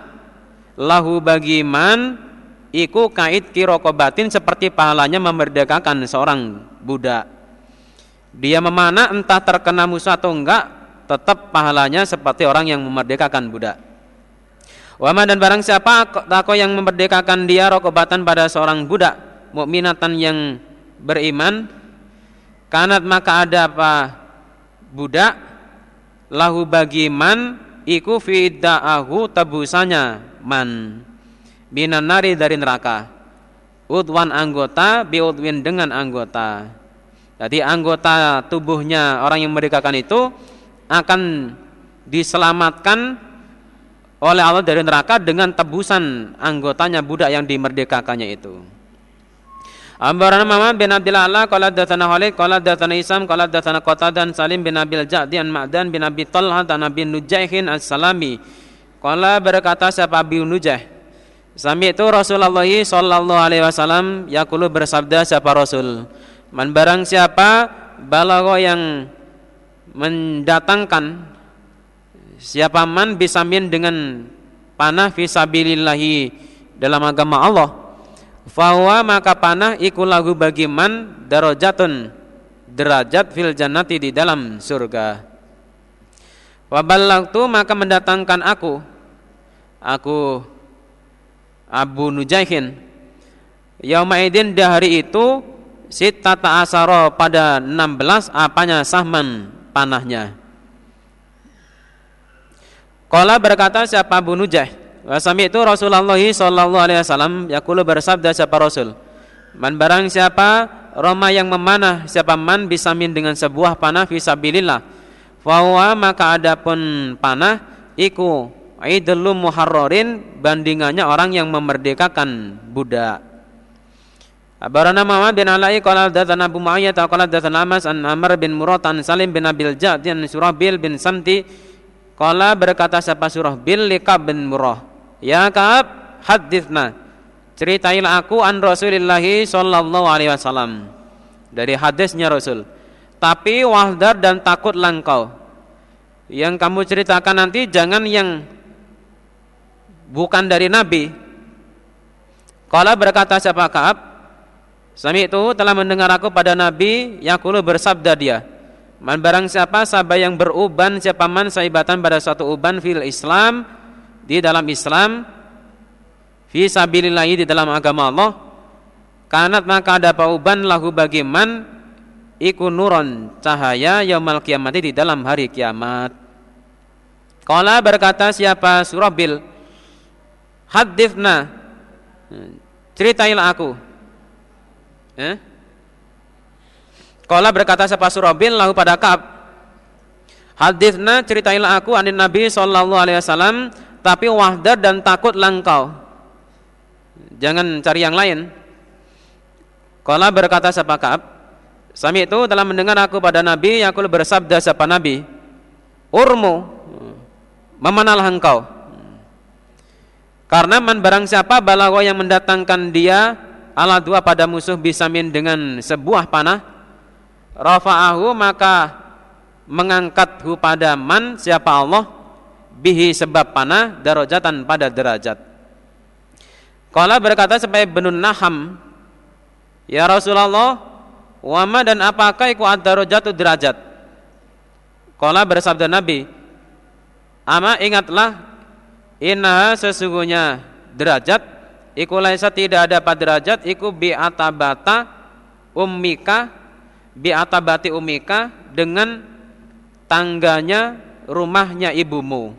lahu bagi man iku kait kirokobatin seperti pahalanya memerdekakan seorang budak. Dia memanah entah terkena musuh atau enggak tetap pahalanya seperti orang yang memerdekakan budak. Wama dan barang siapa tako yang memerdekakan dia rokobatan pada seorang budak mukminatan yang beriman Kanat maka ada apa? Budak lahu bagi man iku fidda'ahu tebusanya man binan nari dari neraka. Udwan anggota biudwin dengan anggota. Jadi anggota tubuhnya orang yang merdekakan itu akan diselamatkan oleh Allah dari neraka dengan tebusan anggotanya budak yang dimerdekakannya itu. Ambarana Muhammad bin Abdullah Allah qala hadatsana Khalid qala hadatsana Isam qala hadatsana Qatadan Salim bin Abil Ja'di an Ma'dan bin Abi Talha dan Nabi Nujaihin As-Salami qala berkata siapa Abi Nujaih Sami itu Rasulullah sallallahu alaihi wasallam yaqulu bersabda siapa Rasul Man barang siapa balago yang mendatangkan siapa man bisamin dengan panah fisabilillahi dalam agama Allah Fahuwa maka panah iku lagu bagi man darajatun derajat fil jannati di dalam surga. Waballagtu maka mendatangkan aku aku Abu Nujaihin. Yaumaidin di hari itu Sittata asaro pada 16 apanya sahman panahnya? Kala berkata siapa Abu Nujaih Wasami itu Rasulullah sallallahu alaihi wasallam yaqulu bersabda siapa Rasul? Man barang siapa Roma yang memanah siapa man bisa min dengan sebuah panah fisabilillah Fahuwa maka adapun panah iku idlum muharrorin bandingannya orang yang memerdekakan budak Abarana Muhammad bin Alai qala hadatsana Abu Muayyah qala hadatsana Amas an Amr bin Murad an Salim bin Abil Ja'd an Surabil bin Samti qala berkata siapa Surah bil Likab bin Murrah Ya Ka'ab, hadithna. Ceritailah aku an Rasulullah sallallahu alaihi wasallam. Dari hadisnya Rasul. Tapi wahdar dan takut langkau. Yang kamu ceritakan nanti jangan yang bukan dari Nabi. Kalau berkata siapa Ka'ab, Sami itu telah mendengar aku pada Nabi Yakulu bersabda dia Man barang siapa sabah yang beruban Siapa man saibatan pada suatu uban fil Islam di dalam Islam fi sabilillah di dalam agama Allah kanat maka ada pauban lahu bagi man iku nuron cahaya yaumal kiamati di dalam hari kiamat Kala berkata siapa Surabil Hadithna Ceritailah aku eh? Kala berkata siapa Surabil lahu pada Ka'ab Hadithna ceritailah aku anin Nabi sallallahu alaihi wasallam tapi wahdar dan takut langkau. Jangan cari yang lain. Kala berkata siapa Ka'ab, Sami itu telah mendengar aku pada Nabi, aku bersabda siapa Nabi. urmu memanahlah engkau karena man barang siapa balago yang mendatangkan dia ala dua pada musuh bisamin dengan sebuah panah rafa'ahu maka mengangkathu pada man siapa Allah bihi sebab panah darajatan pada derajat. Kala berkata supaya benun naham Ya Rasulullah wama dan apakah iku ad-darajatu derajat? Kala bersabda Nabi Ama ingatlah Inna sesungguhnya derajat iku laisa tidak ada pada derajat iku bi atabata ummika bi atabati ummika dengan tangganya rumahnya ibumu.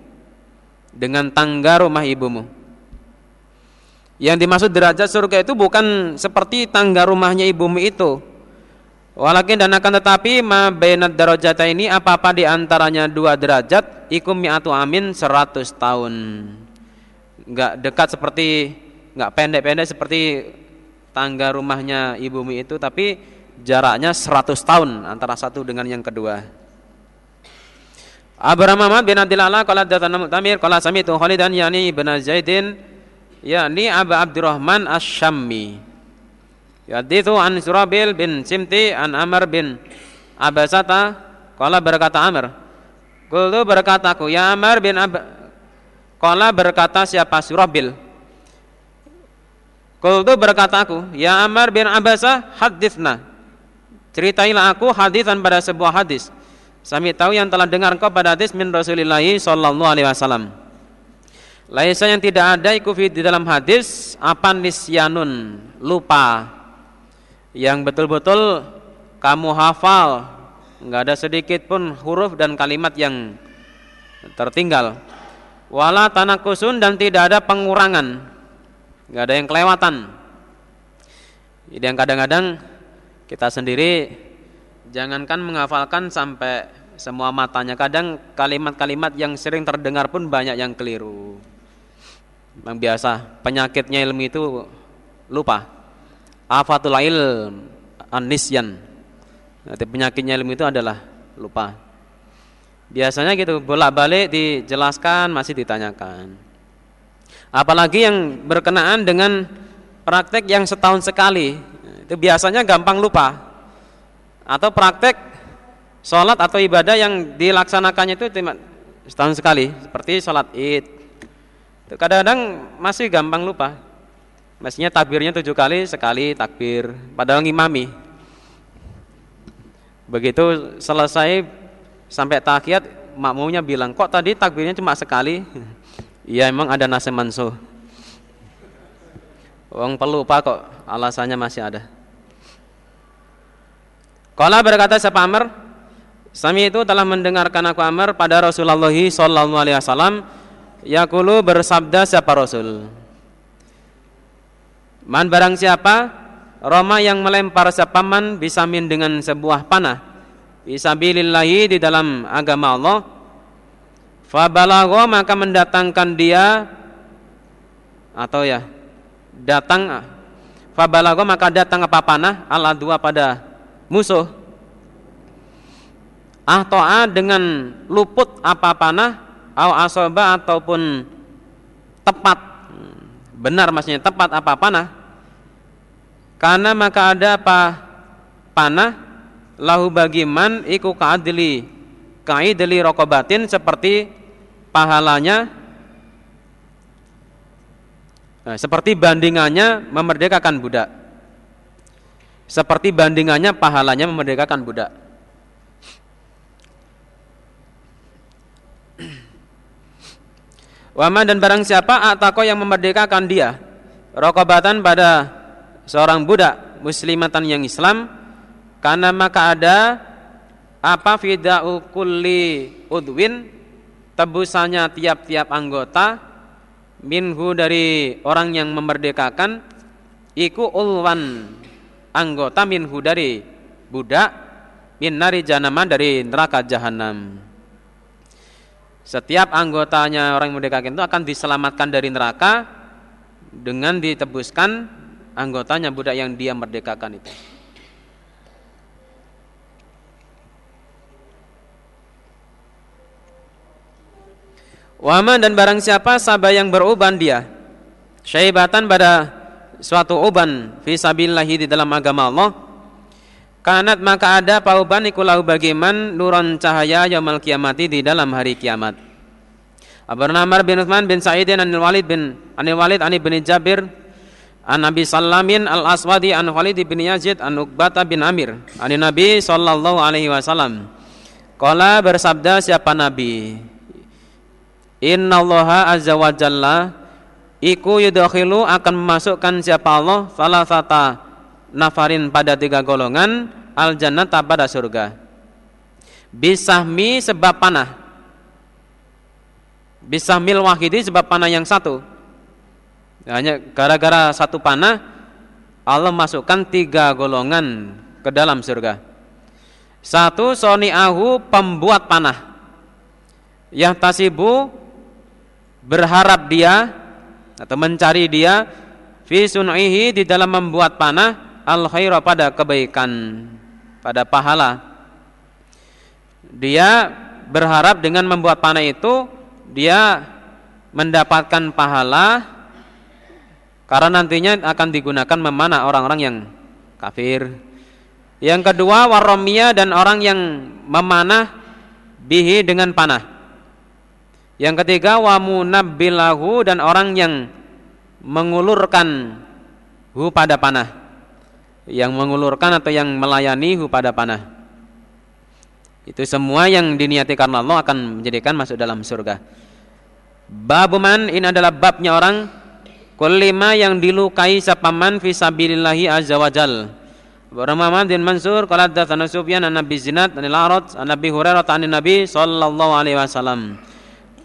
Dengan tangga rumah ibumu. Yang dimaksud derajat surga itu bukan seperti tangga rumahnya ibumu itu Walakin dan akan tetapi ma bainad darajata ini apa-apa di antaranya dua derajat ikum mi'atu amin 100 tahun. Enggak dekat seperti enggak pendek-pendek seperti tangga rumahnya ibumu itu tapi jaraknya 100 tahun antara satu dengan yang kedua. Abraham Muhammad bin Abdillah qala datana Mu'tamir qala sami'tu Khalidan yani ibn Zaidin yakni Abu Abdurrahman Asy-Syammi Yadithu an Surabil bin Simti an Amr bin Abasata. Kala berkata Amr Kultu berkataku Ya Amr bin Ab Kala berkata siapa? Surabil. Kultu berkataku Ya Amr bin Abasa hadithna Ceritailah aku hadithan pada sebuah hadis. Sami tahu yang telah dengar kau pada hadis min Rasulullah sallallahu alaihi wasallam. Laisa yang tidak ada ikufi di dalam hadis apa nisyanun? Lupa yang betul-betul kamu hafal nggak ada sedikit pun huruf dan kalimat yang tertinggal. Wala tanakusun dan tidak ada pengurangan. Nggak ada yang kelewatan. Jadi yang kadang-kadang kita sendiri jangankan menghafalkan sampai semua matanya. Kadang kalimat-kalimat yang sering terdengar pun banyak yang keliru. Yang biasa penyakitnya ilmu itu lupa afatul ilm anisyan Nanti penyakitnya ilmu itu adalah lupa. Biasanya gitu bolak-balik dijelaskan masih ditanyakan. Apalagi yang berkenaan dengan praktek yang setahun sekali itu biasanya gampang lupa. Atau praktek sholat atau ibadah yang dilaksanakannya itu setahun sekali seperti sholat id. Kadang-kadang masih gampang lupa. Mestinya takbirnya tujuh kali, sekali takbir. Padahal ngimami. Begitu selesai sampai tahiyat, makmumnya bilang, kok tadi takbirnya cuma sekali? <laughs> Iya emang ada nasi mansuh. Wong pelupa kok, alasannya masih ada. Kala berkata siapa Amr? Sami itu telah mendengarkan aku Amr pada Rasulullah sallallahu alaihi wasallam yaqulu bersabda siapa Rasul? Man barang siapa Roma yang melempar sepaman bisamin dengan sebuah panah. Bisabilillahi di dalam agama Allah. Fabalago maka mendatangkan dia Atau ya Datang Fabalago maka datang apa panah? Ala dua pada musuh. Ahto'a dengan luput apa panah? Au asoba ataupun tepat benar maksudnya tepat apa panah? Karena maka ada apa panah? Lahu bagiman iku kaadli kaidli rokobatin seperti pahalanya nah, seperti bandingannya memerdekakan budak. Seperti bandingannya pahalanya memerdekakan budak Waman dan barang siapa atako yang memerdekakan dia? Rokobatan pada seorang budak muslimatan yang Islam karena maka ada apa fida'u kulli udwin? Tebusannya tiap-tiap anggota minhu dari orang yang memerdekakan iku ulwan anggota minhu dari budak min nari dari neraka jahanam setiap anggotanya orang yang merdekakan itu akan diselamatkan dari neraka dengan ditebuskan anggotanya budak yang dia merdekakan itu. Waman dan barang siapa sabah yang beruban dia syaibatan pada suatu uban fi di dalam agama Allah kanat maka ada pauban ikulahu bagiman nuron cahaya yaumul kiamati di dalam hari kiamat. Abu Namar bin Uthman bin Sa'idin anil Walid bin anil Walid ani bin Jabir an Nabi Sallamin al Aswadi an Khalid bin Yazid an Uqbata bin Amir an Nabi sallallahu alaihi wasallam. Kala bersabda siapa Nabi? Innallaha azza wa jalla iku yudakhilu akan memasukkan siapa Allah? Salah satu nafarin pada tiga golongan al jannata pada surga. Bisahmi sebab panah. Bisahmil wahidi sebab panah yang satu. Hanya gara-gara satu panah Allah masukkan tiga golongan ke dalam surga. Satu soni'ahu pembuat panah. Yang tasibu berharap dia atau mencari dia fi sun'ihi di dalam membuat panah al khaira pada kebaikan pada pahala. Dia berharap dengan membuat panah itu dia mendapatkan pahala karena nantinya akan digunakan memanah orang-orang yang kafir. Yang kedua waromia dan orang yang memanah bihi dengan panah. Yang ketiga wa munabbilahu dan orang yang mengulurkan hu pada panah. Yang mengulurkan atau yang melayani pada panah. Itu semua yang diniati karena Allah akan menjadikan masuk dalam surga. Babuman ini adalah babnya orang kulima yang dilukai sapaman fi sabilillahi azza wajal. Muhammad bin Mansur qala hadatsana Sufyan an Nabi Zinad an Al-Arad an Nabi Hurairah an Nabi sallallahu alaihi wasallam.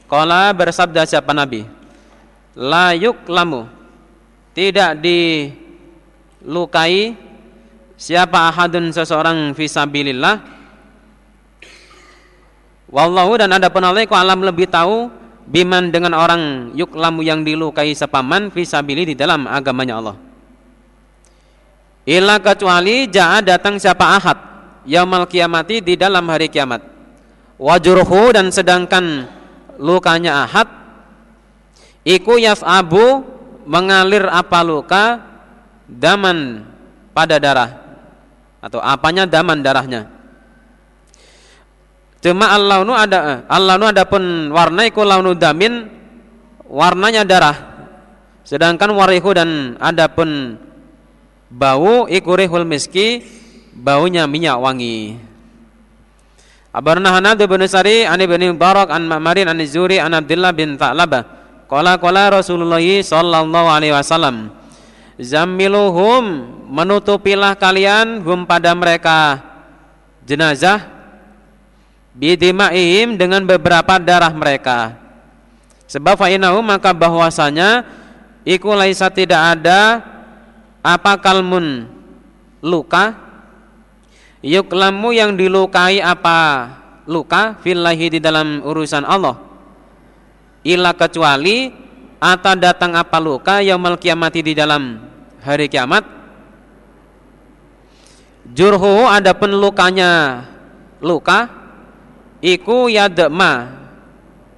Kala bersabda siapa Nabi Layuk lamu Tidak dilukai Siapa ahadun seseorang Fisabilillah Wallahu dan ada pun Allah alam lebih tahu Biman dengan orang yuklamu yang dilukai sepaman Fisabili di dalam agamanya Allah. Ila kecuali Ja'a datang siapa ahad Yaumal kiamati di dalam hari kiamat. Wajurhu dan sedangkan lukanya ahad iku abu mengalir apa luka daman pada darah atau apanya daman darahnya cuma nu ada nu ada pun warna iku launu damin warnanya darah sedangkan warihu dan ada pun bau iku rihul miski baunya minyak wangi Abarna Hanad bin Sari an Ibnu Barak an Ma'marin an Zuri an Abdullah bin Tha'labah. Qala qala Rasulullah sallallahu alaihi wasallam. Zammiluhum menutupilah kalian hum pada mereka jenazah bidimaihim dengan beberapa darah mereka. Sebab fa'inahu maka bahwasanya iku laisa tidak ada apa kalmun luka yuklamu yang dilukai apa luka fillahi di dalam urusan Allah ila kecuali atau datang apa luka yang kiamati di dalam hari kiamat? Jurhu ada pun lukanya luka. Iku yadma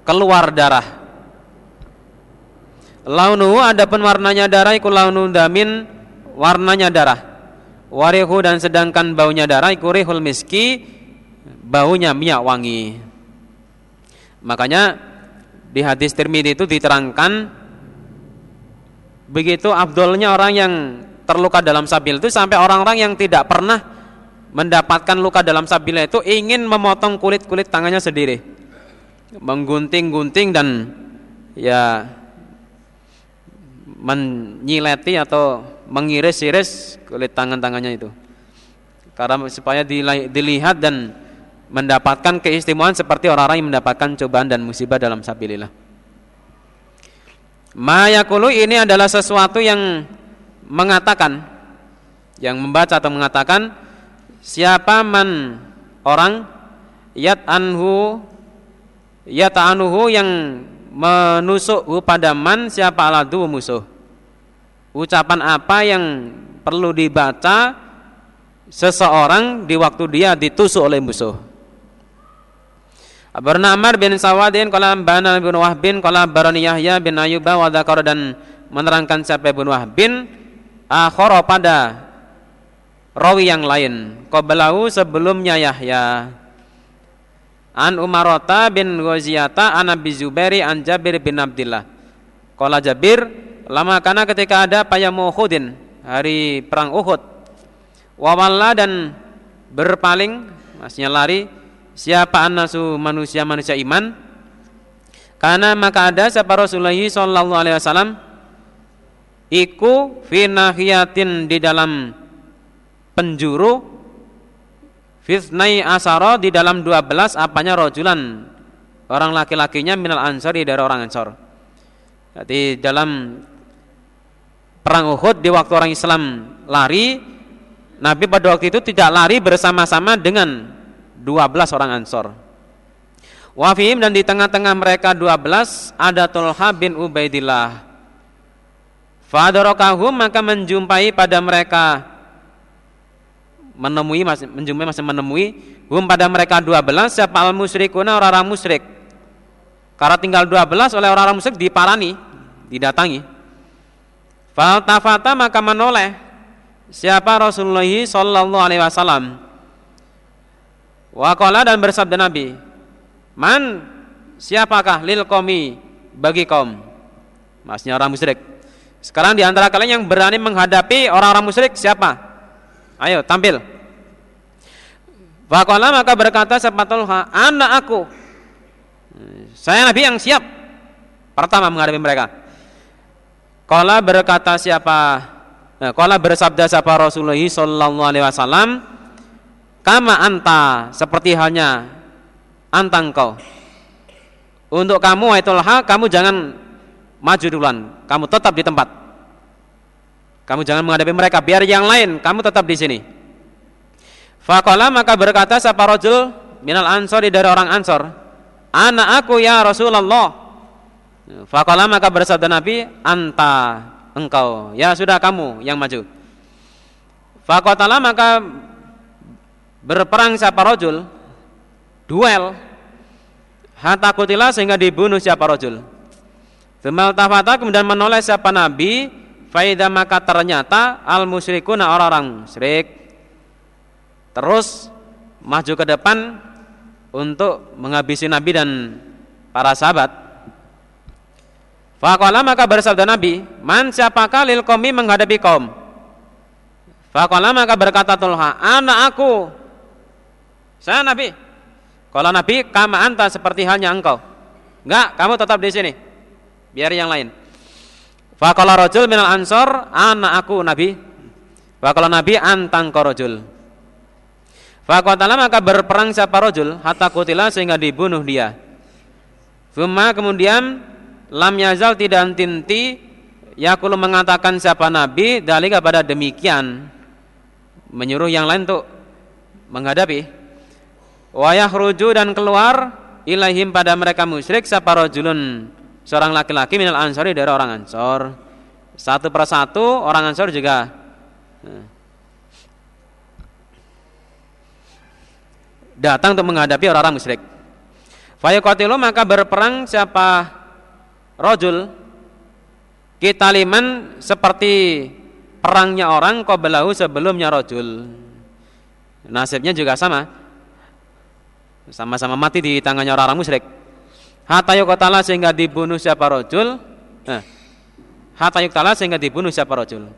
keluar darah. Launu ada pun warnanya darah iku launu damin warnanya darah. Warihu dan sedangkan baunya darah ikurihul miski baunya minyak wangi. Makanya di hadis Tirmidzi itu diterangkan begitu abdulnya orang yang terluka dalam sabil itu sampai orang-orang yang tidak pernah mendapatkan luka dalam sabil itu ingin memotong kulit-kulit tangannya sendiri menggunting-gunting dan ya menyileti atau mengiris-iris kulit tangan-tangannya itu. Karena supaya dilihat dan mendapatkan keistimewaan seperti orang-orang yang mendapatkan cobaan dan musibah dalam sabilillah. Mayakulu ini adalah sesuatu yang mengatakan yang membaca atau mengatakan siapa man orang yat anhu yat anuhu yang menusuk pada man siapa aladu musuh ucapan apa yang perlu dibaca seseorang di waktu dia ditusuk oleh musuh. Abarna Amr bin Sawadin qala bana bin Wahbin qala barani Yahya bin Ayyuba wa dzakara dan menerangkan siapa bin Wahbin akhara pada rawi yang lain. Qablahu sebelumnya Yahya. An Umarota bin Ghaziyata an Abi Zubairi an Jabir bin Abdullah qala Jabir lama karena ketika ada payamu Uhudin hari perang Uhud. Wawalla dan berpaling maksudnya lari siapa anasu manusia-manusia iman? Karena maka ada siapa Rasulullah sallallahu alaihi wasallam iku fi nahiyatin di dalam penjuru fitnai asaro di dalam 12 apanya rojulan? Orang laki-lakinya minal ansari dari orang ansor. Jadi dalam perang Uhud di waktu orang Islam lari Nabi pada waktu itu tidak lari bersama-sama dengan 12 orang Ansor. Wafim dan di tengah-tengah mereka 12 ada Tulha bin Ubaidillah. Fadarokahum maka menjumpai pada mereka menemui masih menjumpai masih menemui hum pada mereka 12 siapa al musyrikuna orang-orang musyrik. Karena tinggal 12 oleh orang-orang musyrik diparani, didatangi. Faltafata maka menoleh siapa Rasulullah sallallahu alaihi wasallam Wakola dan bersabda Nabi, Man siapakah lil komi bagi kaum? Maksudnya orang musyrik. Sekarang di antara kalian yang berani menghadapi orang-orang musyrik siapa? Ayo tampil. Wakola maka berkata sepatulha, anak aku. Saya Nabi yang siap pertama menghadapi mereka. Kala berkata siapa? Nah, kala bersabda siapa Rasulullah sallallahu alaihi wasallam, Kama anta seperti halnya antang kau. Untuk kamu Aitulha, kamu jangan maju duluan. Kamu tetap di tempat. Kamu jangan menghadapi mereka. Biar yang lain, kamu tetap di sini. Fakola maka berkata siapa rojul minal ansori dari orang ansor. Anak aku ya Rasulullah. Fakola maka bersabda Nabi, anta engkau. Ya sudah kamu yang maju. Fakotala maka berperang siapa rojul? Duel. Hatta kutila sehingga dibunuh siapa rojul. Femal tafata kemudian menoleh siapa nabi. Faida maka ternyata al musyrikuna orang-orang musyrik terus maju ke depan untuk menghabisi nabi dan para sahabat. Fakola maka bersabda Nabi, man siapakah lil komi menghadapi kaum? Fakola maka berkata Tulha, anak aku saya Nabi. Kalau Nabi, kama anta seperti halnya engkau. Enggak, kamu tetap di sini. Biar yang lain. Faqala rajul minal ansor, anak aku Nabi. Faqala Nabi antang korojul. Faqatala maka berperang siapa rojul hatta kutila sehingga dibunuh dia. Fuma kemudian lam yazal tidak antinti yakulu mengatakan siapa nabi dalika pada demikian menyuruh yang lain untuk menghadapi wayah ruju dan keluar ilahim pada mereka musyrik siapa rojulun seorang laki-laki minal ansori dari orang ansor. Satu persatu orang ansor juga. Datang untuk menghadapi orang-orang musyrik. Fayaqatilu maka berperang siapa rojul kita liman seperti perangnya orang belahu sebelumnya rojul nasibnya juga sama sama-sama mati di tangannya orang-orang musyrik. Hatta yuqtala sehingga dibunuh siapa rajul? Nah. Hatta yuqtala sehingga dibunuh siapa rajul?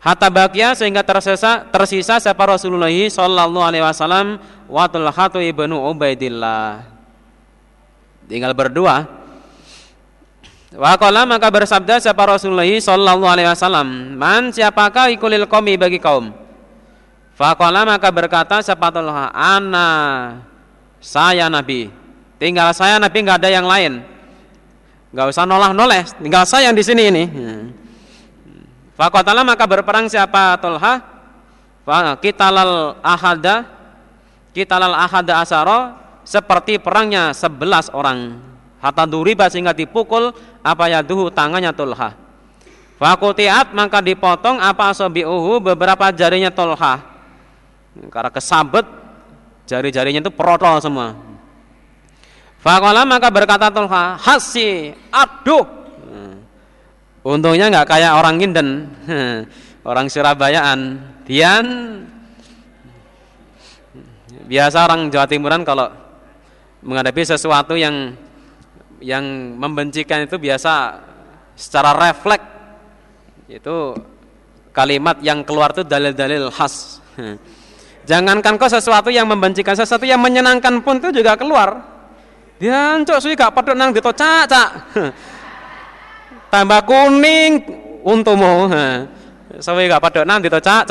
Hatta bakia sehingga tersisa tersisa siapa Rasulullah sallallahu alaihi wasallam wa Tulhatu ibnu Ubaidillah. Tinggal berdua. Wa qala maka bersabda siapa Rasulullah sallallahu alaihi wasallam, "Man siapakah ikulil qaumi bagi kaum?" Faqala maka berkata siapa Tulha, "Ana saya Nabi. Tinggal saya Nabi nggak ada yang lain. Nggak usah nolah-noleh, tinggal saya yang di sini ini. Fakotala maka berperang siapa Tolha? Kitalal ahada, kitalal ahada asaro seperti perangnya sebelas orang. Hatta duriba sehingga dipukul apa ya duhu tangannya Tolha. Fakutiat maka dipotong apa asobiuhu beberapa jarinya Tolha. Karena kesabet Jari-jarinya itu protol semua. Fakola maka berkata Tolha, hasi, aduh. Hmm. Untungnya nggak kayak orang Ginden, <laughs> orang Surabayaan. Dian biasa orang Jawa Timuran kalau menghadapi sesuatu yang yang membencikan itu biasa secara refleks itu kalimat yang keluar itu dalil-dalil khas. <laughs> Jangankan kau sesuatu yang membencikan, sesuatu yang menyenangkan pun itu juga keluar. Dia cok suwi gak pedot nang dito cak. <laughs> Tambah kuning untumu. <laughs> Suwi gak pedot nang dito cak.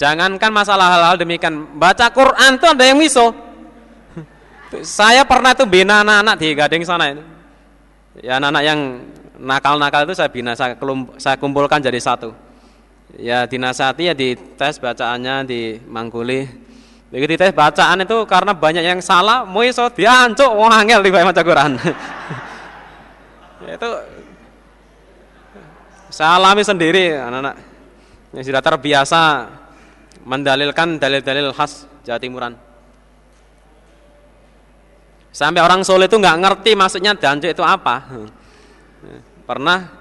Jangankan masalah hal-hal demikian, baca Quran tuh ada yang miso. <laughs> Saya pernah tuh bina anak-anak di Gading sana ini. Ya anak-anak yang nakal-nakal itu saya bina, saya kumpulkan jadi satu. Ya dinasati ya di tes bacaannya di mangkuli. Begitu tes bacaan itu karena banyak yang salah, mau iso diancuk wong angel di baca Quran. <laughs> itu saya alami sendiri anak-anak yang sudah terbiasa mendalilkan dalil-dalil khas Jawa Timuran. Sampai orang Solo itu nggak ngerti maksudnya danjo itu apa. <laughs> Pernah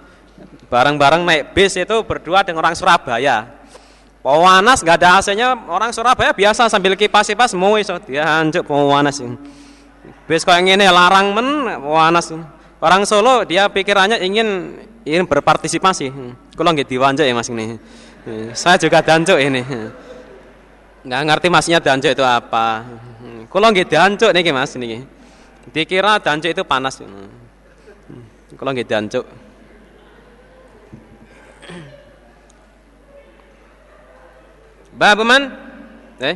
bareng-bareng naik bis itu berdua dengan orang Surabaya. Pawanas nggak ada AC-nya orang Surabaya biasa sambil kipas-kipas mau iso dianjuk pawanas. Bis kok yang ini larang men pawanas. Orang Solo dia pikirannya ingin ingin berpartisipasi. Kalau nggak diwanjak ya Mas ini. Saya juga danjuk ini nggak ngerti masnya danco itu apa kalau nggak danco nih mas nih dikira danco itu panas kalau nggak danco Babuman eh?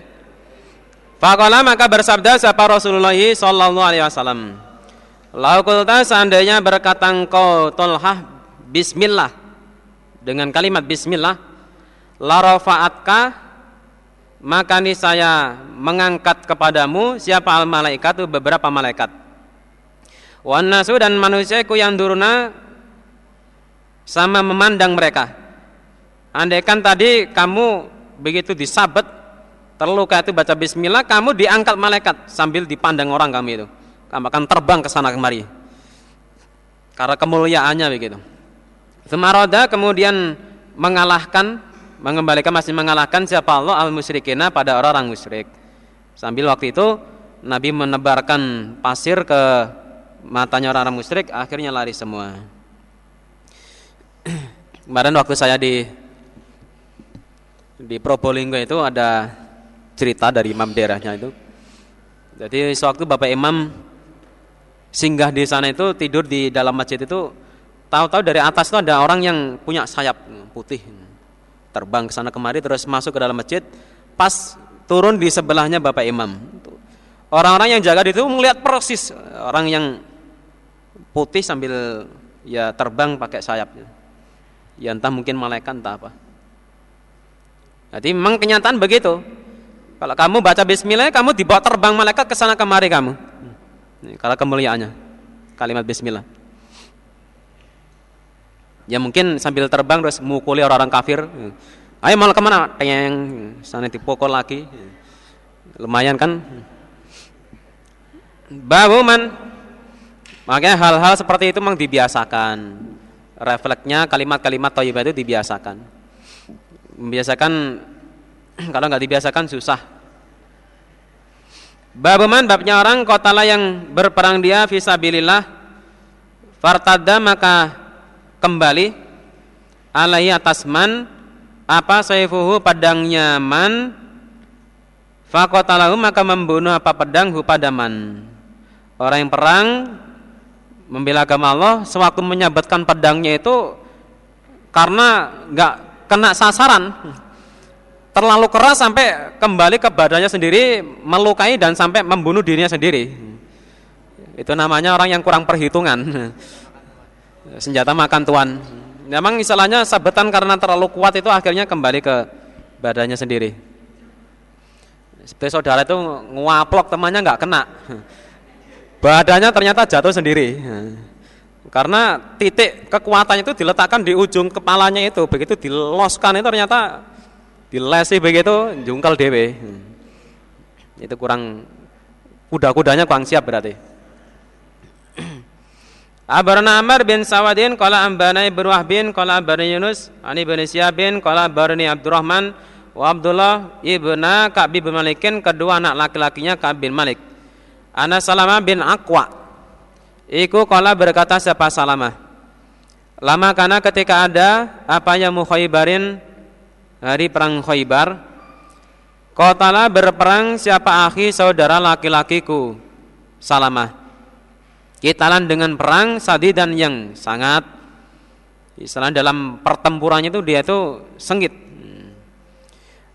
Fakola maka bersabda siapa Rasulullah Sallallahu Alaihi Wasallam? Laukulta seandainya berkata engkau tolhah Bismillah. Dengan kalimat Bismillah Larofaatka maka nih saya mengangkat kepadamu siapa al malaikat itu beberapa malaikat. Wan nasu dan manusia ku yang duruna sama memandang mereka. Andaikan tadi kamu begitu disabet terluka itu baca bismillah kamu diangkat malaikat sambil dipandang orang kami itu kamu akan terbang ke sana kemari karena kemuliaannya begitu Semaroda kemudian mengalahkan mengembalikan masih mengalahkan siapa Allah al musyrikina pada orang-orang musyrik. Sambil waktu itu Nabi menebarkan pasir ke matanya orang-orang musyrik, akhirnya lari semua. <clears throat> Kemarin waktu saya di di Probolinggo itu ada cerita dari imam daerahnya itu. Jadi sewaktu Bapak Imam singgah di sana itu tidur di dalam masjid itu tahu-tahu dari atas itu ada orang yang punya sayap putih terbang ke sana kemari terus masuk ke dalam masjid. Pas turun di sebelahnya Bapak Imam. Orang-orang yang jaga di situ melihat persis orang yang putih sambil ya terbang pakai sayapnya ya entah mungkin malaikat entah apa jadi memang kenyataan begitu kalau kamu baca bismillah kamu dibawa terbang malaikat ke sana kemari kamu ini kalau kemuliaannya kalimat bismillah Ya mungkin sambil terbang terus mukuli orang-orang kafir. Ayo malah ke mana? Teng, sana dipukul lagi. Lumayan kan? Babuman. Makanya hal-hal seperti itu memang dibiasakan. Refleksnya kalimat-kalimat thayyibah itu dibiasakan. Membiasakan <clears throat> kalau nggak dibiasakan susah. Babuman babnya orang kotala yang berperang dia fisabilillah fartada maka kembali alaihi atas man apa saifuhu pedangnya man fakotalahu maka membunuh apa pedang hu pada man orang yang perang membela agama Allah sewaktu menyabatkan pedangnya itu karena nggak kena sasaran terlalu keras sampai kembali ke badannya sendiri melukai dan sampai membunuh dirinya sendiri itu namanya orang yang kurang perhitungan senjata makan tuan. Memang istilahnya sabetan karena terlalu kuat itu akhirnya kembali ke badannya sendiri. Seperti saudara itu nguaplok temannya nggak kena. Badannya ternyata jatuh sendiri. Karena titik kekuatannya itu diletakkan di ujung kepalanya itu. Begitu diloskan itu ternyata dilesi begitu jungkal dewe. Itu kurang kuda-kudanya kurang siap berarti. <clears throat> Abarna Amr bin Sawadin qala ambana Ibnu bin qala ambana Yunus ani bin Syabin qala abarni Abdurrahman wa Abdullah ibna Ka'b bin Malikin kedua anak laki-lakinya Ka'b bin Malik. Ana Salamah bin Aqwa. Iku qala berkata siapa Salamah? Lama karena ketika ada apa yang Mukhaybarin hari perang Khaybar Kotala berperang siapa akhi saudara laki-lakiku Salamah. Kitalan dengan perang sadi dan yang sangat. Istilah dalam pertempurannya itu dia itu sengit.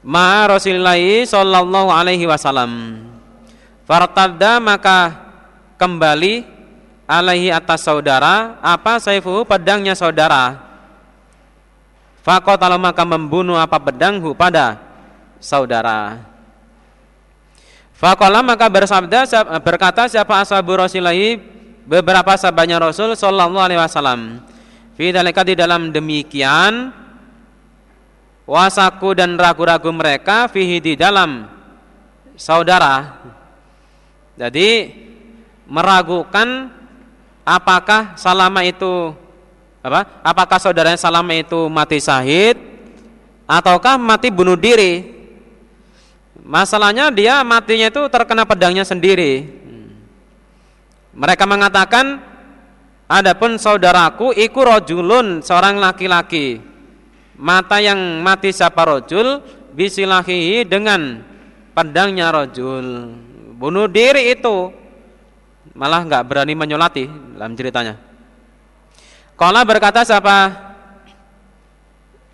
Ma Rasulullah sallallahu alaihi wasallam. Fartadda maka kembali alaihi atas saudara apa saifu pedangnya saudara Fakotalau maka membunuh apa pedanghu pada saudara Fakola maka bersabda berkata siapa ashabu Rasulillahi beberapa sahabatnya Rasul Shallallahu Alaihi Wasallam. Fidalika di dalam demikian wasaku dan ragu-ragu mereka fihi di dalam saudara. Jadi meragukan apakah Salama itu apa? Apakah saudaranya Salama itu mati syahid ataukah mati bunuh diri? Masalahnya dia matinya itu terkena pedangnya sendiri. Mereka mengatakan Adapun saudaraku iku rojulun seorang laki-laki Mata yang mati siapa rojul Bisilahihi dengan pedangnya rojul Bunuh diri itu Malah nggak berani menyolati dalam ceritanya. Kala berkata siapa?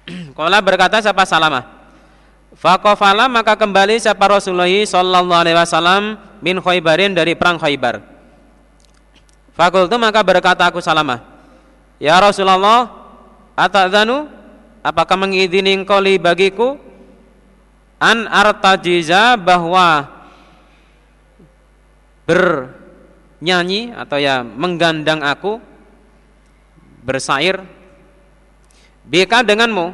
<clears throat> Kala berkata siapa? Salamah. Fakofala maka kembali siapa Rasulullah Sallallahu Alaihi Wasallam bin Khaybarin dari perang Khaybar. Fakultu maka berkata aku Salamah, Ya Rasulullah, atadzanu apakah mengizini engkau li bagiku? An artajiza bahwa bernyanyi atau ya menggandang aku bersair bika denganmu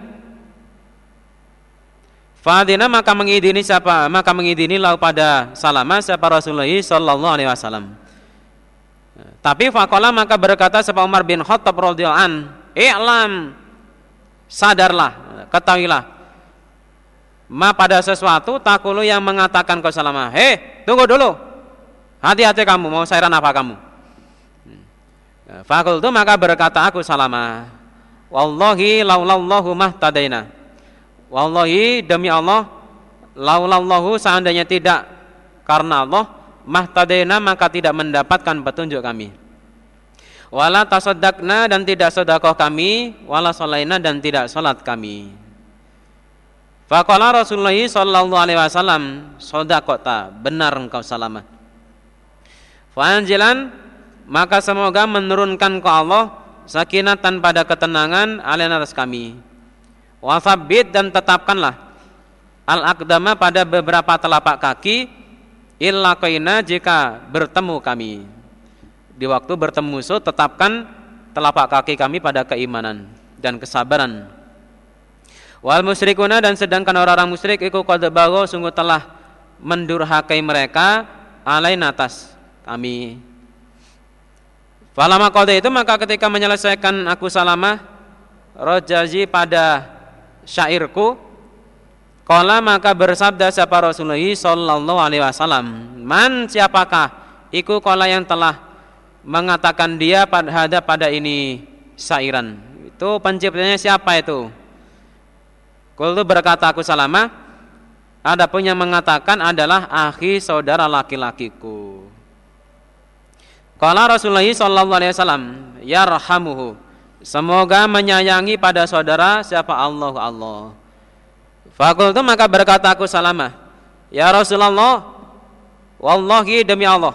Fadina maka mengidini siapa maka mengidini lau pada salama siapa Rasulullah sallallahu alaihi wasallam tapi fakola maka berkata sebab Umar bin Khattab radhiyallahu an, "I'lam sadarlah, ketahuilah ma pada sesuatu takulu yang mengatakan kau salama. Hei, tunggu dulu. Hati-hati kamu mau sairan apa kamu?" Fakultu maka berkata aku salama. Wallahi laulallahu mahtadaina. Wallahi demi Allah laulallahu seandainya tidak karena Allah mahtadaina maka tidak mendapatkan petunjuk kami wala tasaddaqna dan tidak sedekah kami wala salaina dan tidak salat kami Faqala Rasulullah sallallahu alaihi wasallam benar engkau salamah Fanjilan maka semoga menurunkan ke Allah sakinatan pada ketenangan alaina atas kami. Wasabit dan tetapkanlah al-aqdama pada beberapa telapak kaki illa kaina jika bertemu kami. Di waktu bertemu musuh tetapkan telapak kaki kami pada keimanan dan kesabaran. Wal musyrikuna dan sedangkan orang-orang musyrik iku qad sungguh telah mendurhakai mereka alain atas kami Falama qada itu maka ketika menyelesaikan aku salamah rojazi pada syairku Kala maka bersabda siapa Rasulullah sallallahu alaihi wasallam, "Man siapakah iku kala yang telah mengatakan dia pada pada ini sairan?" Itu penciptanya siapa itu? Qultu berkata aku salama, ada pun yang mengatakan adalah akhi saudara laki-lakiku. Kala Rasulullah sallallahu alaihi wasallam, "Yarhamuhu." Semoga menyayangi pada saudara siapa Allah Allah. Fakultu maka berkata aku Salamah, Ya Rasulullah, Wallahi demi Allah,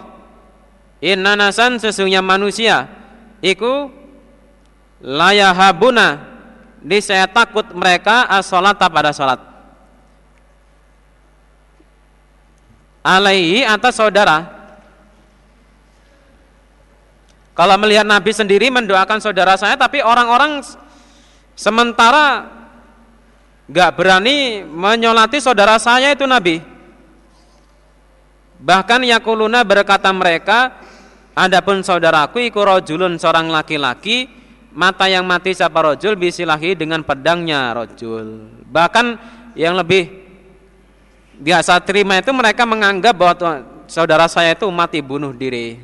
Inna nasan sesungguhnya manusia, Iku layahabuna, di saya takut mereka as-salat pada salat. Alaihi atas saudara. Kalau melihat Nabi sendiri mendoakan saudara saya, tapi orang-orang sementara Gak berani menyolati saudara saya itu Nabi Bahkan yakuluna berkata mereka, adapun saudaraku iku rojulun seorang laki-laki, mata yang mati siapa rojul bisilahi dengan pedangnya rojul. Bahkan yang lebih biasa terima itu mereka menganggap bahwa saudara saya itu mati bunuh diri.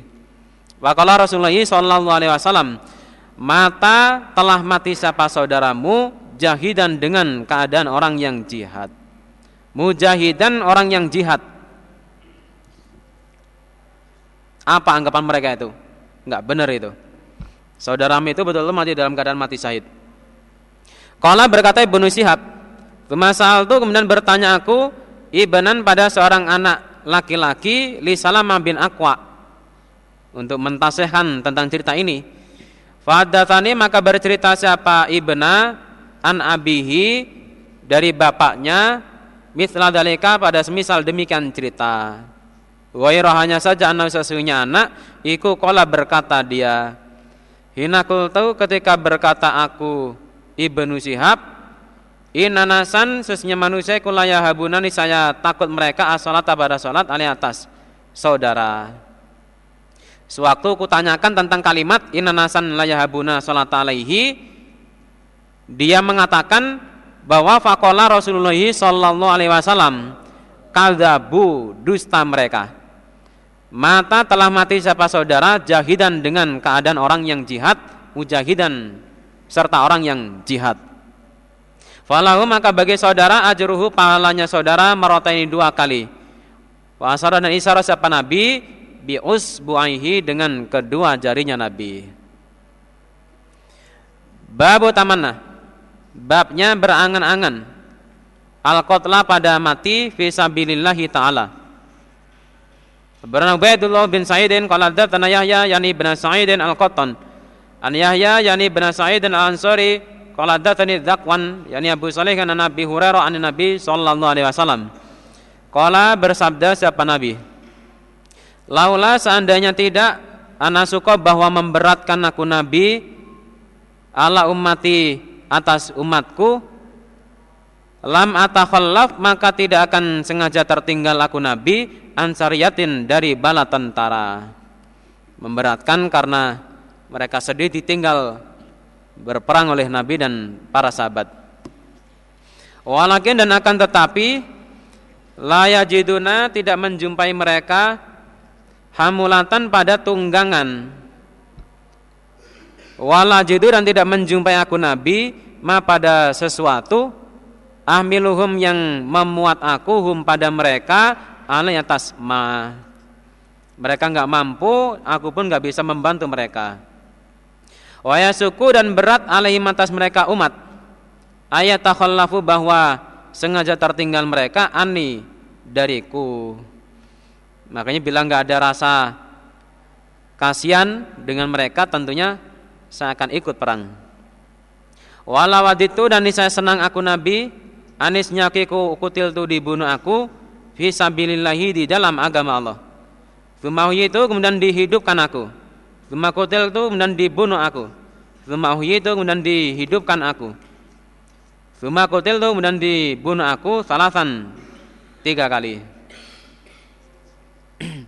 Wakala Rasulullah Shallallahu Alaihi Wasallam, mata telah mati siapa saudaramu jahidan dengan keadaan orang yang jihad. Mujahidan orang yang jihad Apa anggapan mereka itu? Enggak benar itu. Saudaramu itu betul-betul mati dalam keadaan mati syahid. Kala berkata Ibnu Syihab, Kemasal itu kemudian bertanya aku ibnan pada seorang anak laki-laki li Salamah bin Aqwa untuk mentasehkan tentang cerita ini. Fadatani maka bercerita siapa ibna an abihi dari bapaknya mithla dalika pada semisal demikian cerita. Wairah hanya saja anak sesungguhnya anak Iku kola berkata dia Hina tahu ketika berkata aku Ibnu Sihab Inanasan sesungguhnya manusia kulaya habunani saya takut mereka asalat pada salat ali atas saudara. Sewaktu ku tanyakan tentang kalimat inanasan layahabuna salat alaihi dia mengatakan bahwa fakola Rasulullah sallallahu alaihi wasallam kadabu dusta mereka Mata telah mati siapa saudara jahidan dengan keadaan orang yang jihad, mujahidan serta orang yang jihad. Falahu maka bagi saudara ajruhu pahalanya saudara ini dua kali. Wa dan isara siapa nabi bi usbuaihi dengan kedua jarinya nabi. Babu tamanna. Babnya berangan-angan. Al-qatla pada mati fi sabilillahi taala Barang Ubaidullah bin Sa'idin qala hadatsana Yahya yani bin Sa'idin al-Qattan. An Yahya yani bin Sa'idin al-Ansari qala hadatsani Dzakwan yani Abu Salih an Nabi Hurairah an Nabi sallallahu alaihi wasallam. Qala bersabda siapa Nabi? Laula seandainya tidak ana suka bahwa memberatkan aku Nabi ala ummati atas umatku lam atakhallaf maka tidak akan sengaja tertinggal aku Nabi ansariyatin dari bala tentara. Memberatkan karena mereka sedih ditinggal berperang oleh Nabi dan para sahabat. Walakin dan akan tetapi layajiduna tidak menjumpai mereka hamulatan pada tunggangan. Walajidu dan tidak menjumpai aku Nabi ma pada sesuatu ahmiluhum yang memuat aku hum pada mereka alai atas ma. Mereka nggak mampu aku pun nggak bisa membantu mereka. Waya suku dan berat alaihim atas mereka umat. Ayat takhallafu bahwa sengaja tertinggal mereka ani dariku makanya bilang nggak ada rasa kasihan dengan mereka tentunya saya akan ikut perang walawaditu dan saya senang aku nabi anisnya kiku kutil tu dibunuh aku fi sabilillahi di dalam agama Allah. Tsumma itu kemudian dihidupkan aku. Tsumma kutil itu kemudian dibunuh aku. Tsumma itu kemudian dihidupkan aku. Tsumma kutil itu kemudian dibunuh aku salasan tiga kali. <clears throat>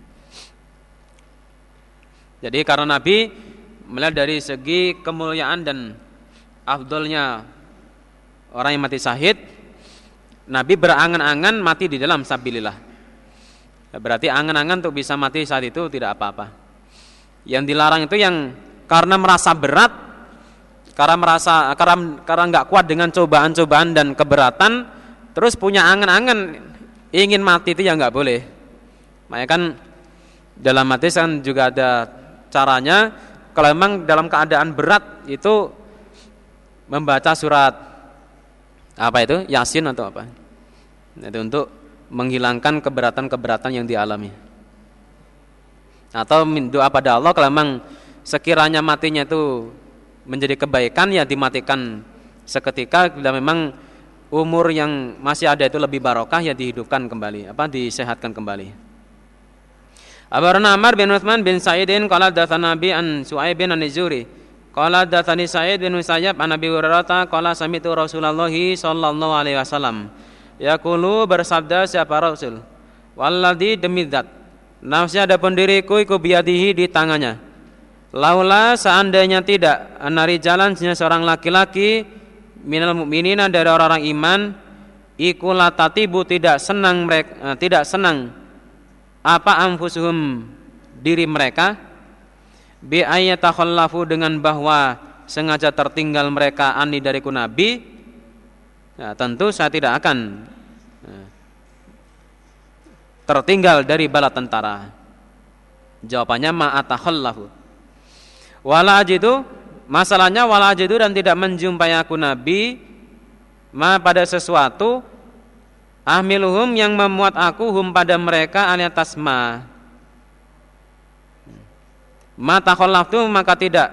Jadi karena Nabi melihat dari segi kemuliaan dan afdolnya orang yang mati syahid Nabi berangan-angan mati di dalam sabilillah. Berarti angan-angan untuk bisa mati saat itu tidak apa-apa. Yang dilarang itu yang karena merasa berat, karena merasa karena karena nggak kuat dengan cobaan-cobaan dan keberatan, terus punya angan-angan ingin mati itu ya nggak boleh. Makanya kan dalam mati kan juga ada caranya. Kalau memang dalam keadaan berat itu membaca surat apa itu? Yasin atau apa? Itu untuk menghilangkan keberatan-keberatan yang dialami. Atau doa pada Allah kalau memang sekiranya matinya itu menjadi kebaikan ya dimatikan seketika bila memang umur yang masih ada itu lebih barokah ya dihidupkan kembali apa disehatkan kembali Abarna Amr bin Uthman bin Sa'idin qala datsana Nabi an Su'aib bin An-Nizuri. Qala datsani Sa'id bin Musayyab an Abi Hurairah qala sami'tu Rasulullah sallallahu alaihi wasallam. Yaqulu bersabda siapa Rasul? Walladzi demi zat. Nafsi ada pendiriku iku biadihi di tangannya. Laula seandainya tidak anari jalan seorang laki-laki minal mukminina dari orang-orang iman iku latatibu tidak senang mereka eh, tidak senang apa anfusuhum diri mereka? Bi ayatakhallafu dengan bahwa sengaja tertinggal mereka ani dari nabi. Ya, tentu saya tidak akan ya, tertinggal dari bala tentara. Jawabannya ma'atakhallafu wala ajidu masalahnya wala ajidu dan tidak menjumpai aku nabi. Ma pada sesuatu ahmiluhum yang memuat aku hum pada mereka alias ma mata itu maka tidak.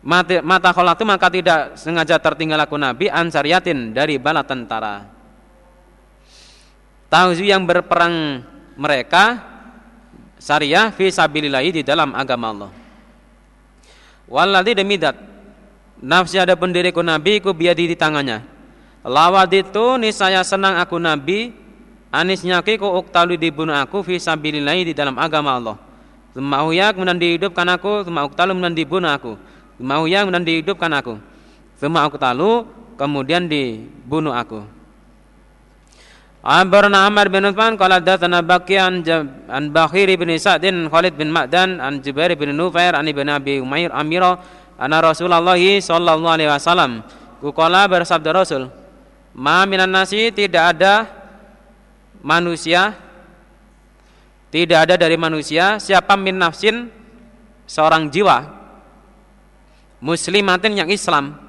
Mata itu maka tidak sengaja tertinggal aku Nabi ansariatin dari bala tentara. Tahu yang berperang mereka syariah fi sabilillahi di dalam agama Allah. Walladzi demidat nafsi ada pendiriku Nabi ku biadi di tangannya lawad itu nisaya senang aku Nabi anisnya ku uktalu dibunuh aku fi sabilillahi di dalam agama Allah Semauya kemudian dihidupkan aku, sema uktalu kemudian dibunuh aku. Semauya kemudian dihidupkan aku. Sema uktalu kemudian dibunuh aku. Abarna Amr bin Uthman qala datsana Baqi an, an Bakhir bin Sa'din Khalid bin Ma'dan an Jubair bin Nufair an Ibn Abi Umair Amira anna Rasulullah sallallahu alaihi wasallam Kukala bersabda Rasul Ma minan nasi tidak ada manusia. Tidak ada dari manusia. Siapa min nafsin? Seorang jiwa. Muslimatin yang Islam.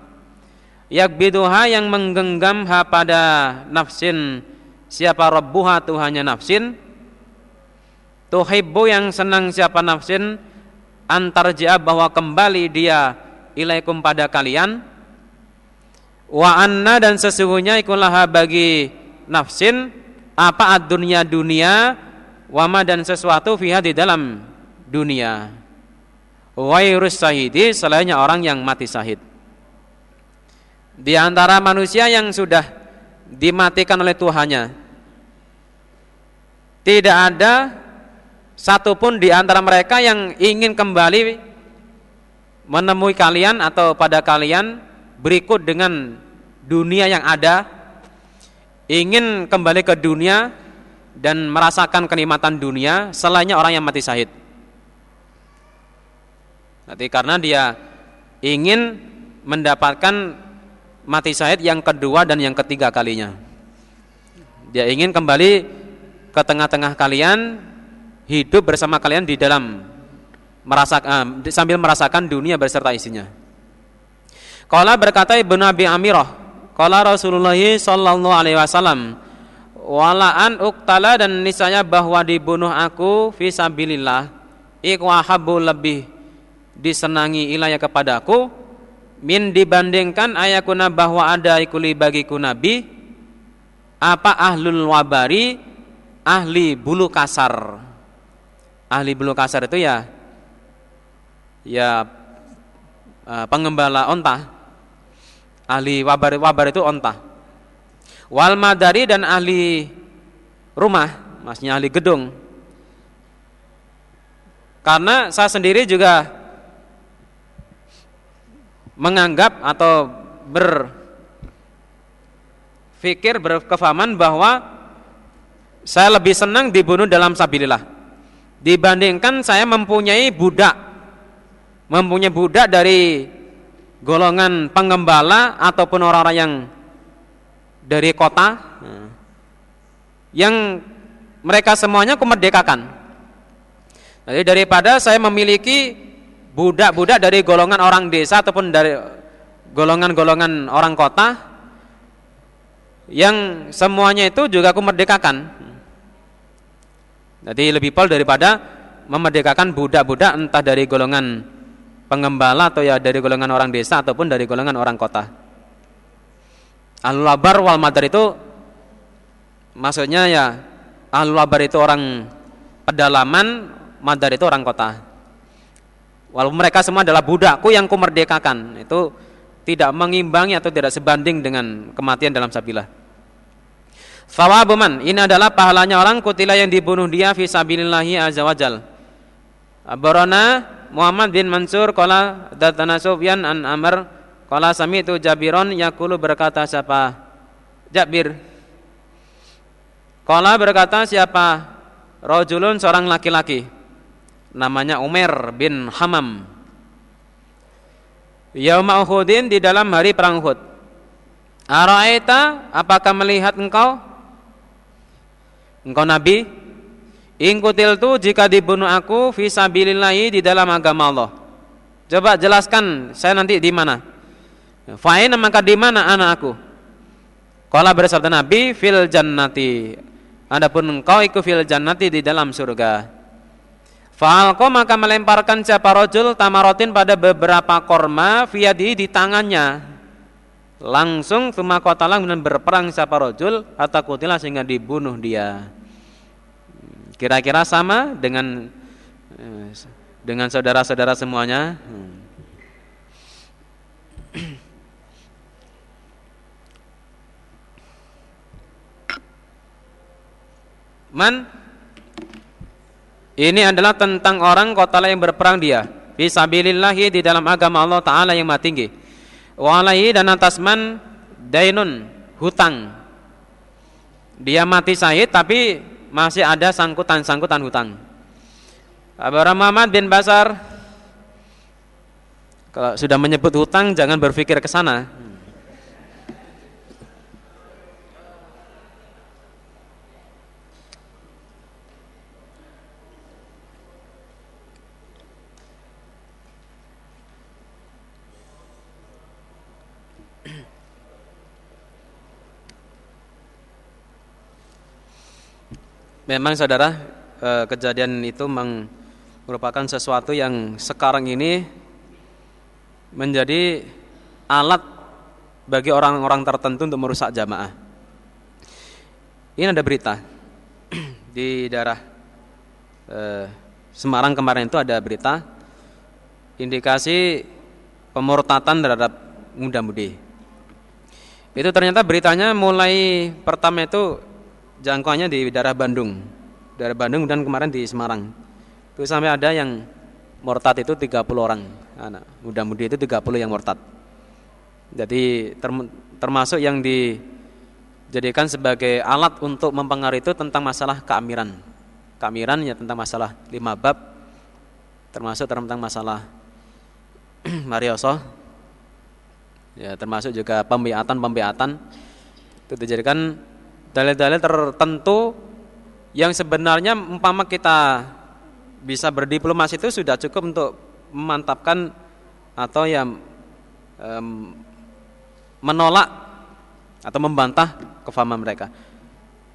Yakbiduha yang menggenggam ha pada nafsin. Siapa rabbuha Tuhannya nafsin. Tuhibbu yang senang siapa nafsin. Antar jia bahwa kembali dia ilaikum pada kalian wa anna dan sesungguhnya ikulah bagi nafsin apa dunia dunia wama dan sesuatu fiha di dalam dunia. Wairus sahidi selainnya orang yang mati sahid di antara manusia yang sudah dimatikan oleh Tuhannya tidak ada satupun di antara mereka yang ingin kembali menemui kalian atau pada kalian berikut dengan dunia yang ada ingin kembali ke dunia dan merasakan kenikmatan dunia selainnya orang yang mati syahid. Nanti karena dia ingin mendapatkan mati syahid yang kedua dan yang ketiga kalinya. Dia ingin kembali ke tengah-tengah kalian, hidup bersama kalian di dalam merasakan uh, sambil merasakan dunia beserta isinya. Kala berkata Ibnu Abi Amirah, kala Rasulullah sallallahu alaihi wasallam, walaan uktala dan nisanya bahwa dibunuh aku fisabilillah iku ahabu lebih disenangi ilaya kepadaku min dibandingkan ayakuna bahwa ada ikuli bagiku nabi apa ahlul wabari ahli bulu kasar. Ahli bulu kasar itu ya ya uh, pengembala onta ahli wabar wabar itu onta wal madari dan ahli rumah maksudnya ahli gedung. Karena saya sendiri juga menganggap atau berpikir berkefahaman bahwa saya lebih senang dibunuh dalam sabilillah. Dibandingkan saya mempunyai budak. Mempunyai budak dari golongan pengembala ataupun orang-orang yang dari kota yang mereka semuanya kumerdekakan. Jadi daripada saya memiliki budak-budak dari golongan orang desa ataupun dari golongan-golongan orang kota yang semuanya itu juga kumerdekakan. Jadi lebih pol daripada memerdekakan budak-budak entah dari golongan pengembala atau ya dari golongan orang desa ataupun dari golongan orang kota. Ahlul labar wal madar itu maksudnya ya ahlul labar itu orang pedalaman, madar itu orang kota. Walaupun mereka semua adalah budakku yang kumerdekakan, itu tidak mengimbangi atau tidak sebanding dengan kematian dalam sabilah. Thawabu man, ini adalah pahalanya orang kutila yang dibunuh dia fi sabilillahi azza wajal. Abarana Muhammad bin Mansur qala datana Sufyan an Amr qala sami'tu Jabiron yaqulu berkata siapa? Jabir. Qala berkata siapa? Rajulun seorang laki-laki. Namanya Umar bin Hamam. Yauma Uhudin di dalam hari perang Uhud. Araita apakah melihat engkau Engkau Nabi, ingkutil tu jika dibunuh aku visabilillahi di dalam agama Allah. Coba jelaskan saya nanti di mana. Fa'in maka di mana anak aku? Kala bersabda Nabi fil jannati. Adapun engkau ikut fil jannati di dalam surga. Fa'alko maka melemparkan siapa rojul tamarotin pada beberapa korma fiadi di tangannya langsung semua kota lang dan berperang siapa rojul atau kutilah sehingga dibunuh dia kira-kira sama dengan eh, dengan saudara-saudara semuanya? Man ini adalah tentang orang kota yang berperang dia. Fisabilillahi di dalam agama Allah Ta'ala yang maha tinggi. Walaihi dan atas man dainun hutang. Dia mati syahid tapi masih ada sangkutan-sangkutan hutang. Abu Muhammad bin Basar kalau sudah menyebut hutang jangan berpikir ke sana. Memang saudara eh, kejadian itu merupakan sesuatu yang sekarang ini menjadi alat bagi orang-orang tertentu untuk merusak jamaah. Ini ada berita <clears throat> di daerah eh, Semarang kemarin itu ada berita indikasi pemurtatan terhadap muda-mudi. Itu ternyata beritanya mulai pertama itu jangkauannya di daerah Bandung. Daerah Bandung dan kemarin di Semarang. Itu sampai ada yang murtad itu 30 orang. Anak muda-mudi itu 30 yang murtad. Jadi termasuk yang dijadikan sebagai alat untuk mempengaruhi itu tentang masalah keamiran. Keamiran ya tentang masalah lima bab termasuk tentang masalah <clears throat> marioso ya termasuk juga pembiatan-pembiatan itu dijadikan dalil-dalil tertentu yang sebenarnya umpama kita bisa berdiplomasi itu sudah cukup untuk memantapkan atau yang um, menolak atau membantah kefahaman mereka.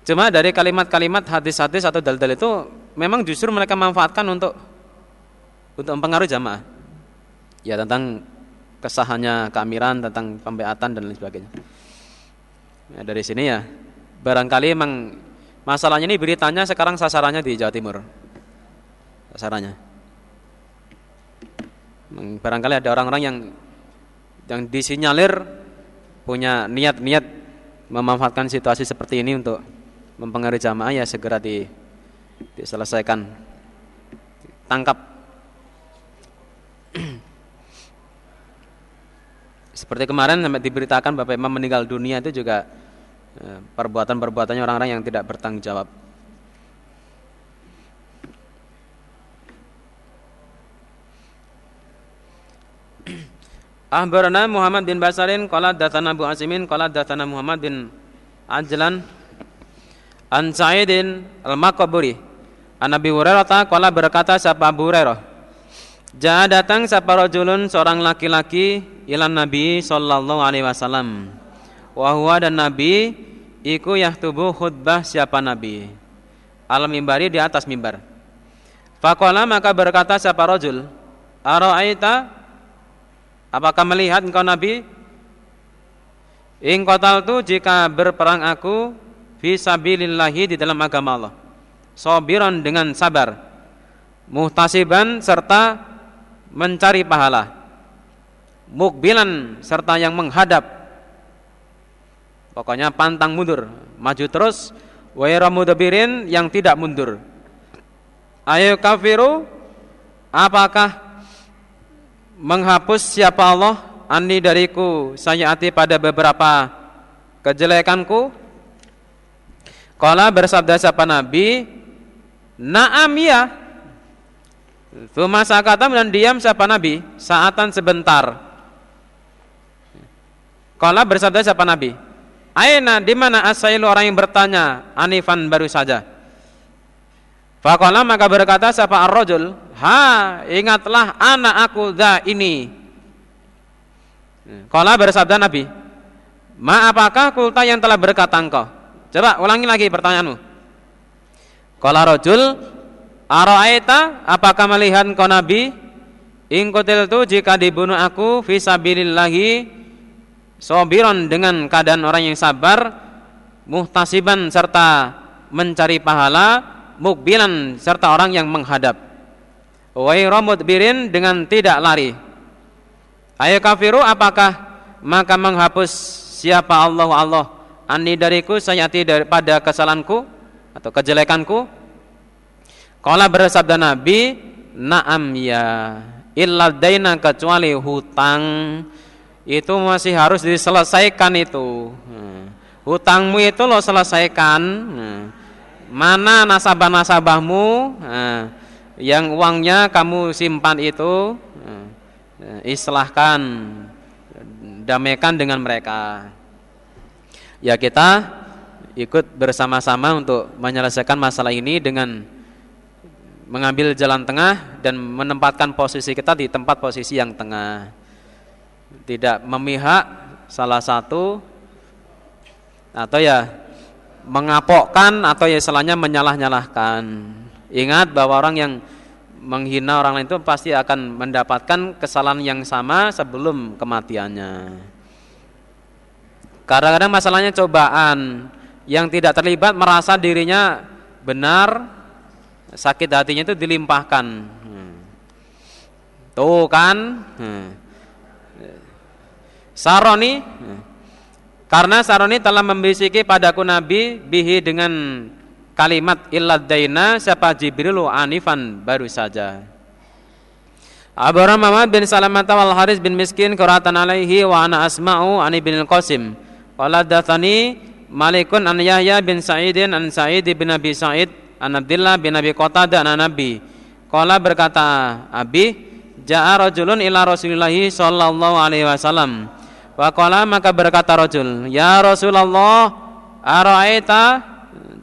Cuma dari kalimat-kalimat hadis-hadis atau dalil-dalil itu memang justru mereka manfaatkan untuk untuk mempengaruhi jamaah. Ya tentang kesahannya keamiran, tentang pembeatan dan lain sebagainya. Ya, dari sini ya barangkali memang masalahnya ini beritanya sekarang sasarannya di Jawa Timur. Sasarannya. Barangkali ada orang-orang yang yang disinyalir punya niat-niat memanfaatkan situasi seperti ini untuk mempengaruhi jamaah ya segera di, diselesaikan tangkap seperti kemarin sampai diberitakan Bapak Imam meninggal dunia itu juga perbuatan-perbuatannya orang-orang yang tidak bertanggung jawab. <clears throat> Ahbarana Muhammad bin Basarin qala datana Abu Asimin qala datana Muhammad bin Ajlan an Sa'idin al-Maqburi. An Nabi Hurairah qala berkata siapa Abu Hurairah? Ja'a datang siapa rajulun seorang laki-laki ilan Nabi sallallahu alaihi wasallam wa dan Nabi iku yahtubu khutbah siapa nabi. Alam mimbari di atas mimbar. Fakola maka berkata siapa rojul Aro'aita Apakah melihat engkau Nabi? Ing kotal tu jika berperang aku Fisabilillahi di dalam agama Allah. Sobiron dengan sabar Muhtasiban serta mencari pahala Mukbilan serta yang menghadap Pokoknya pantang mundur, maju terus. Waira mudabirin yang tidak mundur. Ayo kafiru, apakah menghapus siapa Allah ani dariku sayati pada beberapa kejelekanku? Kala bersabda siapa Nabi, Naam ya. Tuma sakata dan diam siapa Nabi saatan sebentar. Kala bersabda siapa Nabi, Aina di mana asailu orang yang bertanya anifan baru saja. Fakola maka berkata siapa ar-rajul, ha ingatlah anak aku dah ini. Kala bersabda Nabi, ma apakah kulta yang telah berkata engkau? Coba ulangi lagi pertanyaanmu. Kala rajul, aroaita apakah melihat kau Nabi? Ingkutil tu jika dibunuh aku visabilillahi sobiron dengan keadaan orang yang sabar muhtasiban serta mencari pahala mukbilan serta orang yang menghadap. Romut birin dengan tidak lari. Ayo kafiru apakah maka menghapus siapa Allah Allah? Ani dariku sayati daripada kesalahanku atau kejelekanku? Kala bersabda Nabi Naam ya Illa daina kecuali hutang itu masih harus diselesaikan itu. Hmm. Hutangmu itu lo selesaikan. Hmm. Mana nasabah-nasabahmu hmm. yang uangnya kamu simpan itu islahkan, damaikan dengan mereka. Ya kita ikut bersama-sama untuk menyelesaikan masalah ini dengan mengambil jalan tengah dan menempatkan posisi kita di tempat posisi yang tengah tidak memihak salah satu atau ya mengapokkan atau ya selanya menyalah-nyalahkan. Ingat bahwa orang yang menghina orang lain itu pasti akan mendapatkan kesalahan yang sama sebelum kematiannya. Kadang-kadang masalahnya cobaan yang tidak terlibat merasa dirinya benar, sakit hatinya itu dilimpahkan. Hmm. Tuh kan? Hmm. Saroni karena Saroni telah membisiki padaku Nabi bihi dengan kalimat illad daina siapa Jibrilu anifan baru saja. Abu Muhammad bin Salamata wal Haris bin Miskin qiratan alaihi wa ana asma'u ani bin Qasim. Qala dathani Malikun an Yahya bin Sa'idin an Sa'id bin Abi Sa'id an Abdullah bin Abi Qatadah an Nabi. Qala berkata Abi ja'a rajulun ila Rasulillah sallallahu alaihi wasallam Waqala maka berkata rajul, "Ya Rasulullah, ara'aita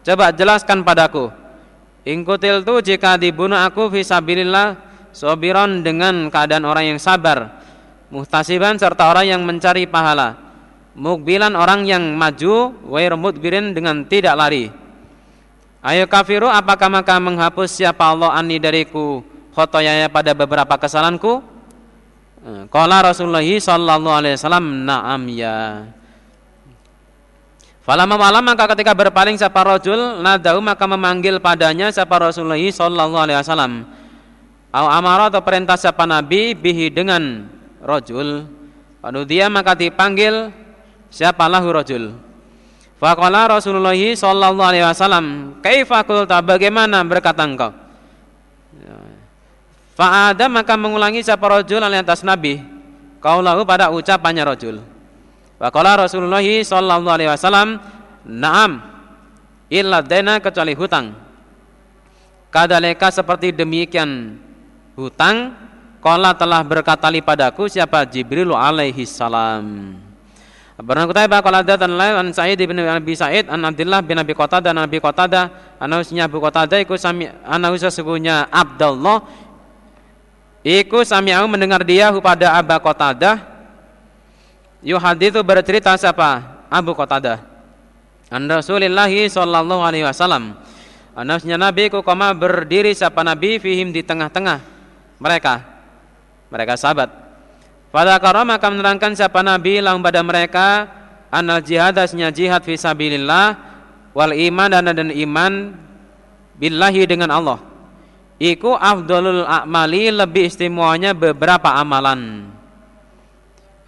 coba jelaskan padaku. Ingkutil tu jika dibunuh aku fisabilillah sobiron dengan keadaan orang yang sabar, muhtasiban serta orang yang mencari pahala, mukbilan orang yang maju, wair mudbirin dengan tidak lari. Ayo kafiru apakah maka menghapus siapa Allah ani dariku khotoyaya pada beberapa kesalahanku? Qala Rasulullah sallallahu alaihi wasallam na'am ya. Falamma malam maka ketika berpaling siapa rajul nadau maka memanggil padanya siapa Rasulullah sallallahu alaihi wasallam. Au amara atau perintah siapa Nabi bihi dengan rajul. Lalu dia maka dipanggil siapa lahu rajul. Faqala Rasulullah sallallahu alaihi wasallam, "Kaifa qulta bagaimana berkata engkau?" Fa'ada maka mengulangi siapa rojul alai atas Nabi. Kaulahu pada ucapannya rojul Waqala Rasulullah sallallahu alaihi wasallam Naam Illa dena kecuali hutang. Kadaleka seperti demikian hutang Kala telah berkata padaku siapa Jibril alaihi salam. Barang Qutaibah qala dan lain an Sa'id bin Abi Sa'id an Abdullah bin Abi Qatadah dan Abi Qatadah anusnya Abu Qatadah iku sami anaus sesungguhnya Abdullah Iku sami'au mendengar dia pada Abu Qatadah. Yuhadithu bercerita siapa? Abu Qatadah. An Rasulullah sallallahu alaihi wasallam. Anasnya Nabi ku koma berdiri siapa Nabi fihim di tengah-tengah mereka. Mereka sahabat. Pada karam maka menerangkan siapa Nabi langsung pada mereka anal jihad asnya jihad fisabilillah wal iman dan dan iman billahi dengan Allah iku afdolul a'mali lebih istimewanya beberapa amalan.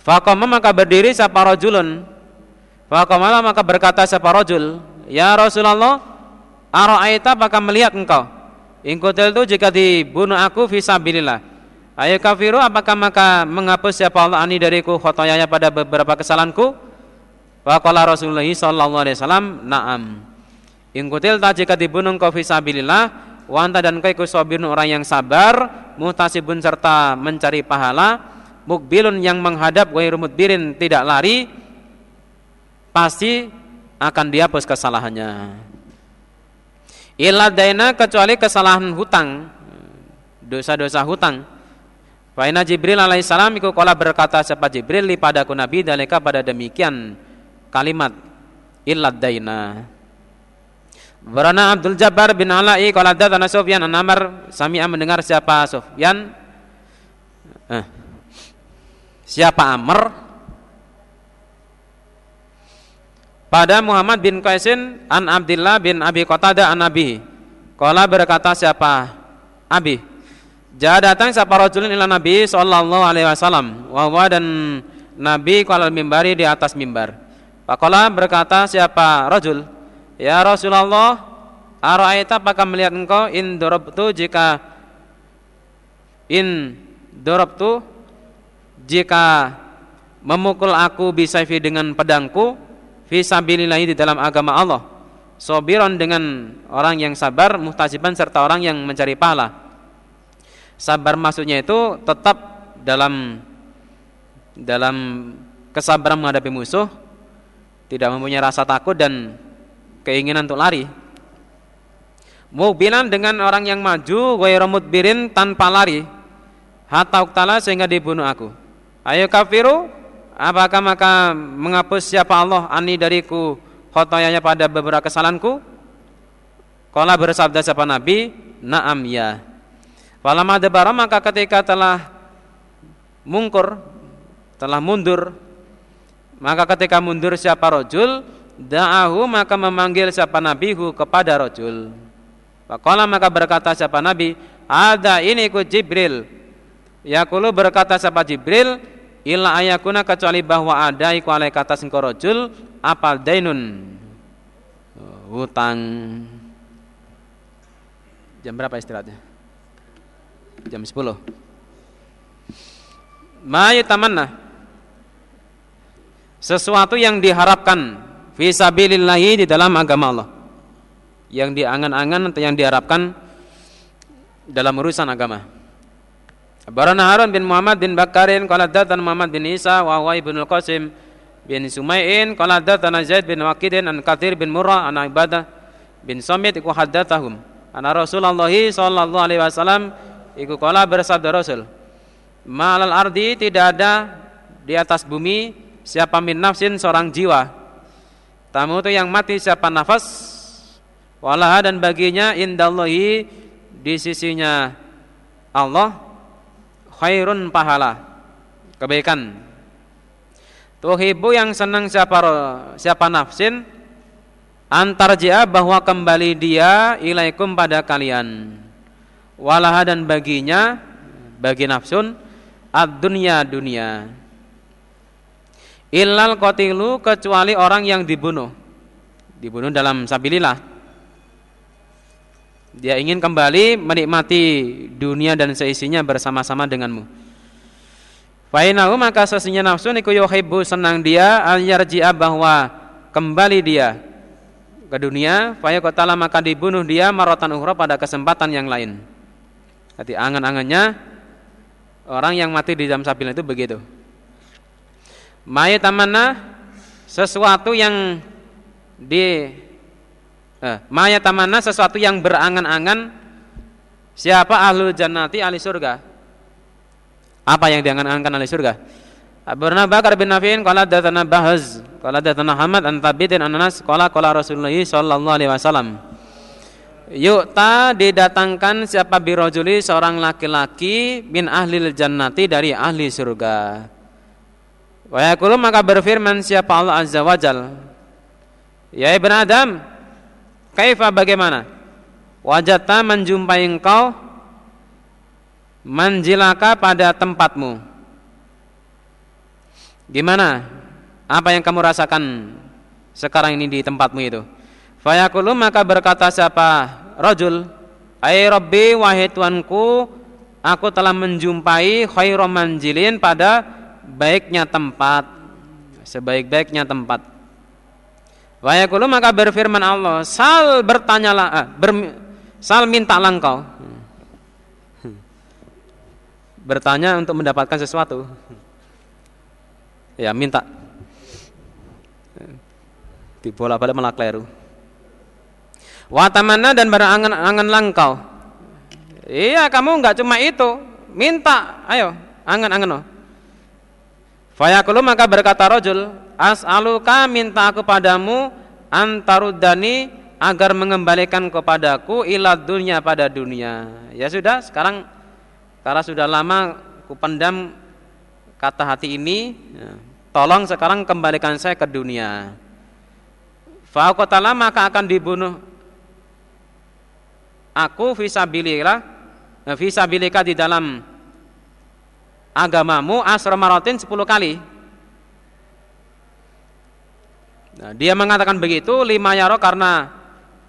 Fakoma maka berdiri sapa rajulun Faqamala maka berkata siapa rajul, "Ya Rasulullah, ara'aita apakah melihat engkau? In itu jika dibunuh aku fisabilillah. Ayo kafiru apakah maka menghapus siapa Allah ani dariku khotoyanya pada beberapa kesalahanku? Faqala Rasulullah sallallahu alaihi wasallam, "Na'am." In tak jika dibunuh engkau fisabilillah, wanta dan kau ikut orang yang sabar, mutasibun serta mencari pahala, mukbilun yang menghadap ghairu mudbirin tidak lari, pasti akan dihapus kesalahannya. Illa daina kecuali kesalahan hutang, dosa-dosa hutang. Faina Jibril alaihissalam iku kala berkata siapa Jibril li padaku Nabi dalika pada demikian kalimat illa daina. Barana Abdul Jabbar bin Ala'i qala datana Sufyan an Amr sami'a mendengar siapa Sufyan eh, siapa Amr pada Muhammad bin Qaisin an Abdullah bin Abi Qatada an Nabi. Kala berkata siapa? Abi. Jadi datang siapa rajulun ila Nabi sallallahu alaihi wasallam. Wa dan Nabi kalau mimbari di atas mimbar. Pakola berkata siapa rajul? Ya Rasulullah, ara'aita apakah melihat engkau? In dorobtu jika in dorobtu jika memukul aku bisaifi dengan pedangku fisabilillah di dalam agama Allah. Sobiron dengan orang yang sabar muhtasiban serta orang yang mencari pahala. Sabar maksudnya itu tetap dalam dalam kesabaran menghadapi musuh tidak mempunyai rasa takut dan keinginan untuk lari Mubilan dengan orang yang maju ghairu birin tanpa lari hatta uktala sehingga dibunuh aku. Ayo kafiru Apakah maka menghapus siapa Allah ani dariku khotoyanya pada beberapa kesalahanku? Kala bersabda siapa Nabi, Naam ya. Falamma dabara maka ketika telah mungkur, telah mundur, maka ketika mundur siapa rojul, da'ahu maka memanggil siapa nabihu kepada rojul. Kala maka berkata siapa nabi, ada ini ku Jibril. Yakulu berkata siapa Jibril, illa ayakuna kecuali bahwa ada iku alai kata singkorojul apal dainun. Hutang. Jam berapa istirahatnya? Jam 10 ma tamanna sesuatu yang diharapkan fisabilillahi di dalam agama Allah. Yang diangan-angan atau yang diharapkan dalam urusan agama. Barana Harun bin Muhammad bin Bakarin qala datan Muhammad bin Isa wa huwa ibnu Qasim bin Sumai'in qala datan Zaid bin Waqidin an Kathir bin Murrah an Ibadah bin Samit iku haddatsahum ana Rasulullah sallallahu alaihi wasallam iku qala bersabda Rasul Ma'al ardi tidak ada di atas bumi siapa min nafsin seorang jiwa tamu itu yang mati siapa nafas? Walaha dan baginya indallahi di sisinya Allah khairun pahala kebaikan. Tuhibu yang senang siapa siapa nafsin antar jia bahwa kembali dia ilaikum pada kalian. Walaha dan baginya bagi nafsun ad dunya dunia illal qatilu kecuali orang yang dibunuh dibunuh dalam sabilillah dia ingin kembali menikmati dunia dan seisinya bersama-sama denganmu. Fainahu maka sesungguhnya nafsu niku yuhibbu senang dia al yarji'a bahwa kembali dia ke dunia fayaqtala maka dibunuh dia marotan ukhra pada kesempatan yang lain. Jadi angan-angannya orang yang mati di dalam sabil itu begitu. Mayat tamanna sesuatu yang di eh, maya tamana sesuatu yang berangan-angan siapa ahlul jannati ahli surga apa yang diangan-angankan ahli surga Abu Bakar bin Nafi'in qala datana Bahaz qala datana Hamad an Thabitin an Anas qala qala Rasulullah sallallahu alaihi wasallam Yukta didatangkan siapa birojuli seorang laki-laki bin ahli jannati dari ahli surga. Wa maka berfirman siapa Allah Azza wa Jal. Ya Ibn Adam, Kaifa bagaimana? Wajata menjumpai engkau manjilaka pada tempatmu. Gimana? Apa yang kamu rasakan sekarang ini di tempatmu itu. Fayaqulu maka berkata siapa rajul, "Ai Rabbi wahai Tuanku, aku telah menjumpai khairum manjilin pada baiknya tempat, sebaik-baiknya tempat." Wayakulu maka berfirman Allah, "Sal bertanyalah, eh, ber, sal mintalah engkau." Bertanya untuk mendapatkan sesuatu. Ya, minta. Di bola balik malah keliru. Watamana dan berangan-angan langkau. Iya, kamu enggak cuma itu, minta. Ayo, angan-angan. Oh. Fayaqulu maka berkata rojul, as'aluka minta aku padamu antarudani agar mengembalikan kepadaku ilat dunia pada dunia. Ya sudah, sekarang karena sudah lama kupendam kata hati ini, ya, tolong sekarang kembalikan saya ke dunia. Faqatala maka akan dibunuh aku fisabilillah fisabilika di dalam agamamu asramarotin 10 kali Nah, dia mengatakan begitu lima yaro karena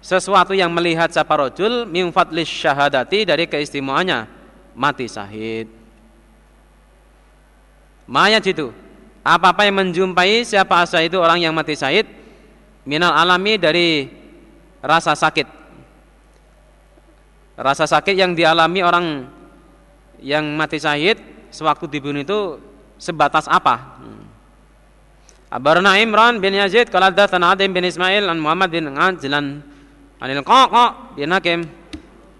sesuatu yang melihat siapa rojul fadlis syahadati dari keistimewaannya mati syahid. Mayat itu apa-apa yang menjumpai siapa asa itu orang yang mati syahid minal alami dari rasa sakit. Rasa sakit yang dialami orang yang mati syahid sewaktu dibunuh itu sebatas apa? Abarna Imran bin Yazid qala hadatsana Adim bin Ismail an Muhammad bin Ajlan anil Qaqa bin Hakim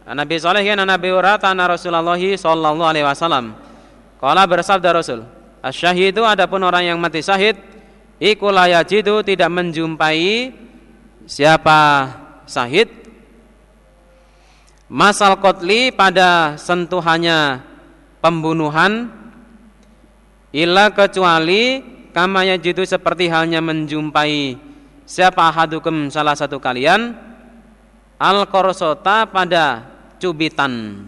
Nabi Salih an Nabi Hurairah an Rasulullah sallallahu alaihi wasallam. Qala bersabda Rasul asyahidu adapun orang yang mati syahid iku yajidu tidak menjumpai siapa syahid. Masal kotli pada sentuhannya pembunuhan illa kecuali kamanya jitu seperti halnya menjumpai siapa hadukum salah satu kalian al korsota pada cubitan.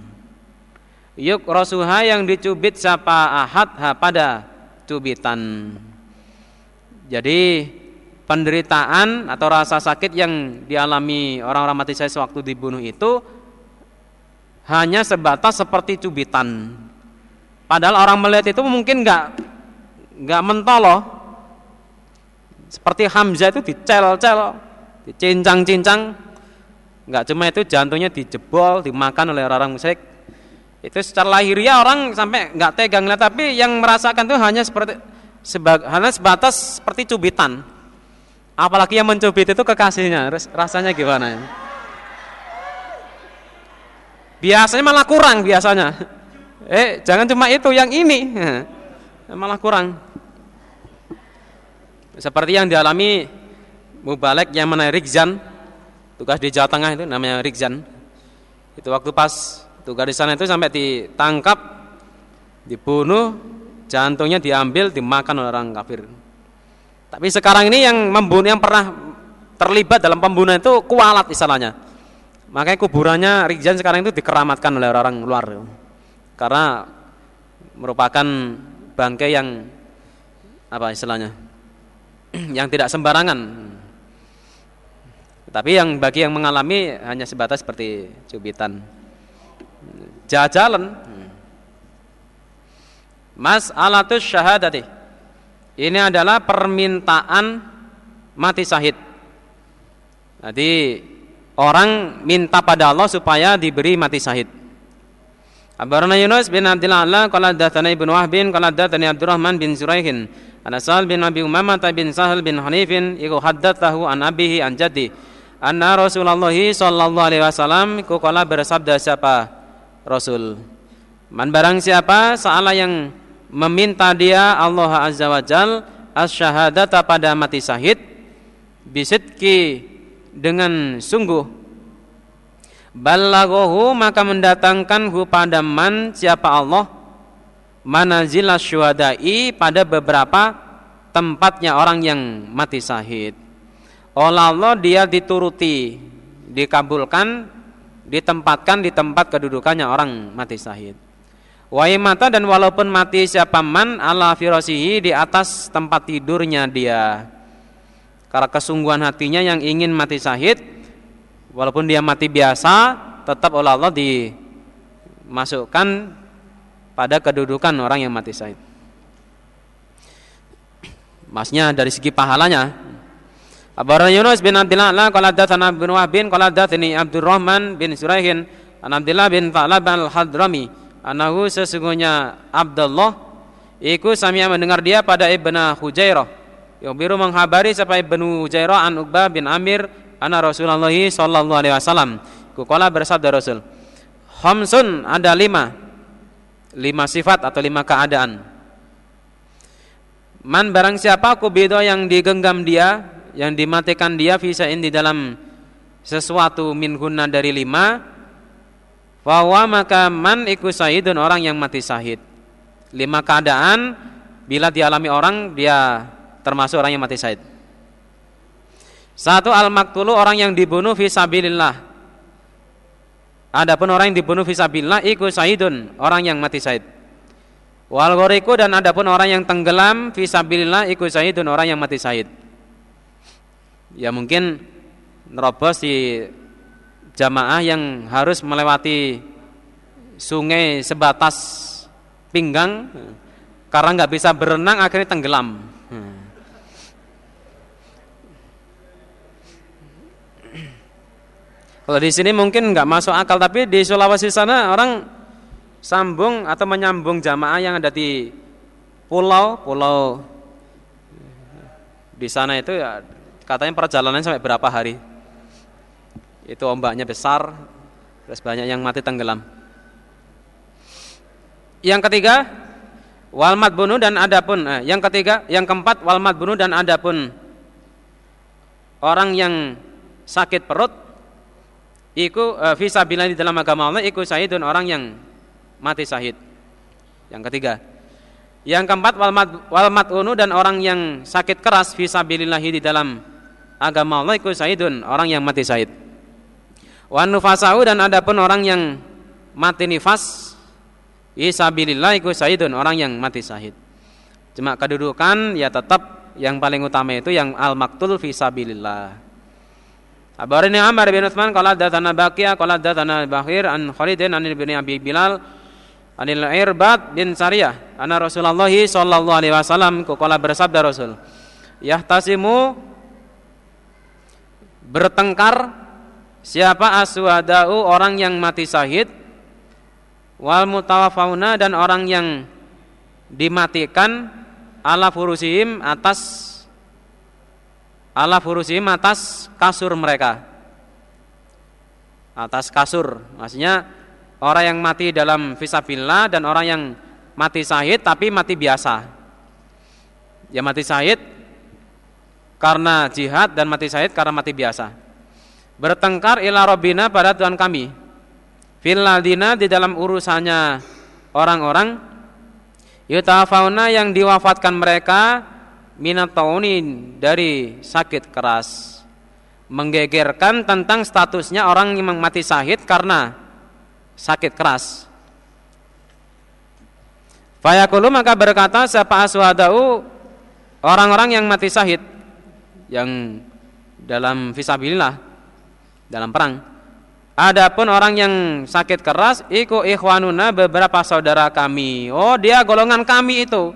Yuk rosuha yang dicubit siapa ahad ha pada cubitan. Jadi penderitaan atau rasa sakit yang dialami orang-orang mati saya sewaktu dibunuh itu hanya sebatas seperti cubitan padahal orang melihat itu mungkin nggak nggak mentoloh seperti Hamzah itu dicel-cel dicincang-cincang. Nggak cuma itu jantungnya dijebol dimakan oleh orang musyrik. Itu secara lahiriah orang sampai nggak tegang lihat tapi yang merasakan itu hanya seperti sebag, hanya sebatas seperti cubitan. Apalagi yang mencubit itu kekasihnya rasanya gimana ya? biasanya malah kurang biasanya eh jangan cuma itu yang ini. <laughs> Malah kurang. Seperti yang dialami Mubalek yang mana Rikzan tugas di Jawa Tengah itu namanya Rikzan itu waktu pas tugas di sana itu sampai ditangkap dibunuh jantungnya diambil dimakan oleh orang kafir. Tapi sekarang ini yang membunuh yang pernah terlibat dalam pembunuhan itu kualat istilahnya. Makanya kuburannya Rikzan sekarang itu dikeramatkan oleh orang luar karena merupakan bangkai yang apa istilahnya <clears throat> yang tidak sembarangan. Tapi yang bagi yang mengalami hanya sebatas seperti cubitan. Jajalan. Mas alatus syahadati. Ini adalah permintaan mati syahid. Jadi orang minta pada Allah supaya diberi mati syahid. Abarana Yunus bin Abdullah qala datsana Ibnu Wahb qala datsani Abdurrahman bin Suraihin Ana Sa'al bin Abi Umamah bin Sahal bin Hanifin iku haddatsahu an abihi an jaddi anna Rasulullah sallallahu alaihi wasallam iku kala bersabda siapa Rasul? Man barang siapa saala yang meminta dia Allah Azza wa Jal asyhadata pada mati syahid bisidki dengan sungguh balagohu maka mendatangkan hu pada man siapa Allah manazilah syuhada'i pada beberapa tempatnya orang yang mati syahid. Oleh Allah dia dituruti, dikabulkan, ditempatkan di tempat kedudukannya orang mati syahid. mata dan walaupun mati siapa man ala firasihi di atas tempat tidurnya dia. karena kesungguhan hatinya yang ingin mati syahid walaupun dia mati biasa tetap oleh Allah dimasukkan pada kedudukan orang yang mati syahid. Masnya dari segi pahalanya. Abu Yunus bin Abdullah la qala datsana bin Wahb bin qala datsani Abdurrahman bin Suraihin an Abdullah bin Tha'lab al-Hadrami anahu sesungguhnya Abdullah iku samia mendengar dia pada Ibnu Hujairah yang biru menghabari sampai Ibnu Jairah an Uqbah bin Amir anna Rasulullah sallallahu alaihi wasallam. Kukala bersabda Rasul Khamsun ada lima. Lima sifat atau lima keadaan. Man barang siapa kubido yang digenggam dia yang dimatikan dia fisain di dalam sesuatu min guna dari lima bahwa maka man iku sahidun orang yang mati sahid lima keadaan bila dialami orang dia termasuk orang yang mati syahid. Satu al-maktulu orang yang dibunuh fi sabilillah. Adapun orang yang dibunuh fi sabilillah iku syahidun, orang yang mati syahid. Wal ghoriku dan adapun orang yang tenggelam fi sabilillah iku syahidun, orang yang mati syahid. Ya mungkin nerobos di jamaah yang harus melewati sungai sebatas pinggang karena nggak bisa berenang akhirnya tenggelam. Kalau di sini mungkin nggak masuk akal, tapi di Sulawesi sana orang sambung atau menyambung jamaah yang ada di pulau, pulau di sana itu ya katanya perjalanan sampai berapa hari. Itu ombaknya besar, terus banyak yang mati tenggelam. Yang ketiga, walmat bunuh dan adapun. Eh, yang ketiga, yang keempat walmat bunuh dan adapun orang yang sakit perut iku uh, fisabilillah di dalam agama Allah iku syahidun orang yang mati syahid. Yang ketiga. Yang keempat wal mat'unu dan orang yang sakit keras fisabilillah di dalam agama Allah iku syahidun orang yang mati syahid. Wa nufasau dan adapun orang yang mati nifas fisabilillah iku syahidun orang yang mati syahid. Cuma kedudukan ya tetap yang paling utama itu yang al maktul fisabilillah. Abarani Amr bin Uthman qala datsana Baqiyah qala datsana Bahir an Khalidin an ibni Abi Bilal anil Irbad bin Sariyah anna Rasulullah sallallahu alaihi wasallam qala bersabda Rasul yahtasimu bertengkar siapa aswadau orang yang mati syahid wal mutawafauna dan orang yang dimatikan ala furusihim atas ala furusim atas kasur mereka. Atas kasur. Maksudnya orang yang mati dalam visabillah dan orang yang mati sahid tapi mati biasa. Ya mati sahid karena jihad dan mati sahid karena mati biasa. Bertengkar ila robina pada Tuhan kami. Filadina di dalam urusannya orang-orang yutafauna yang diwafatkan mereka minataunin dari sakit keras menggegerkan tentang statusnya orang yang mati sahid karena sakit keras Fayaqulu maka berkata siapa aswadau orang-orang yang mati sahid yang dalam fisabilillah dalam perang Adapun orang yang sakit keras iku ikhwanuna beberapa saudara kami. Oh, dia golongan kami itu.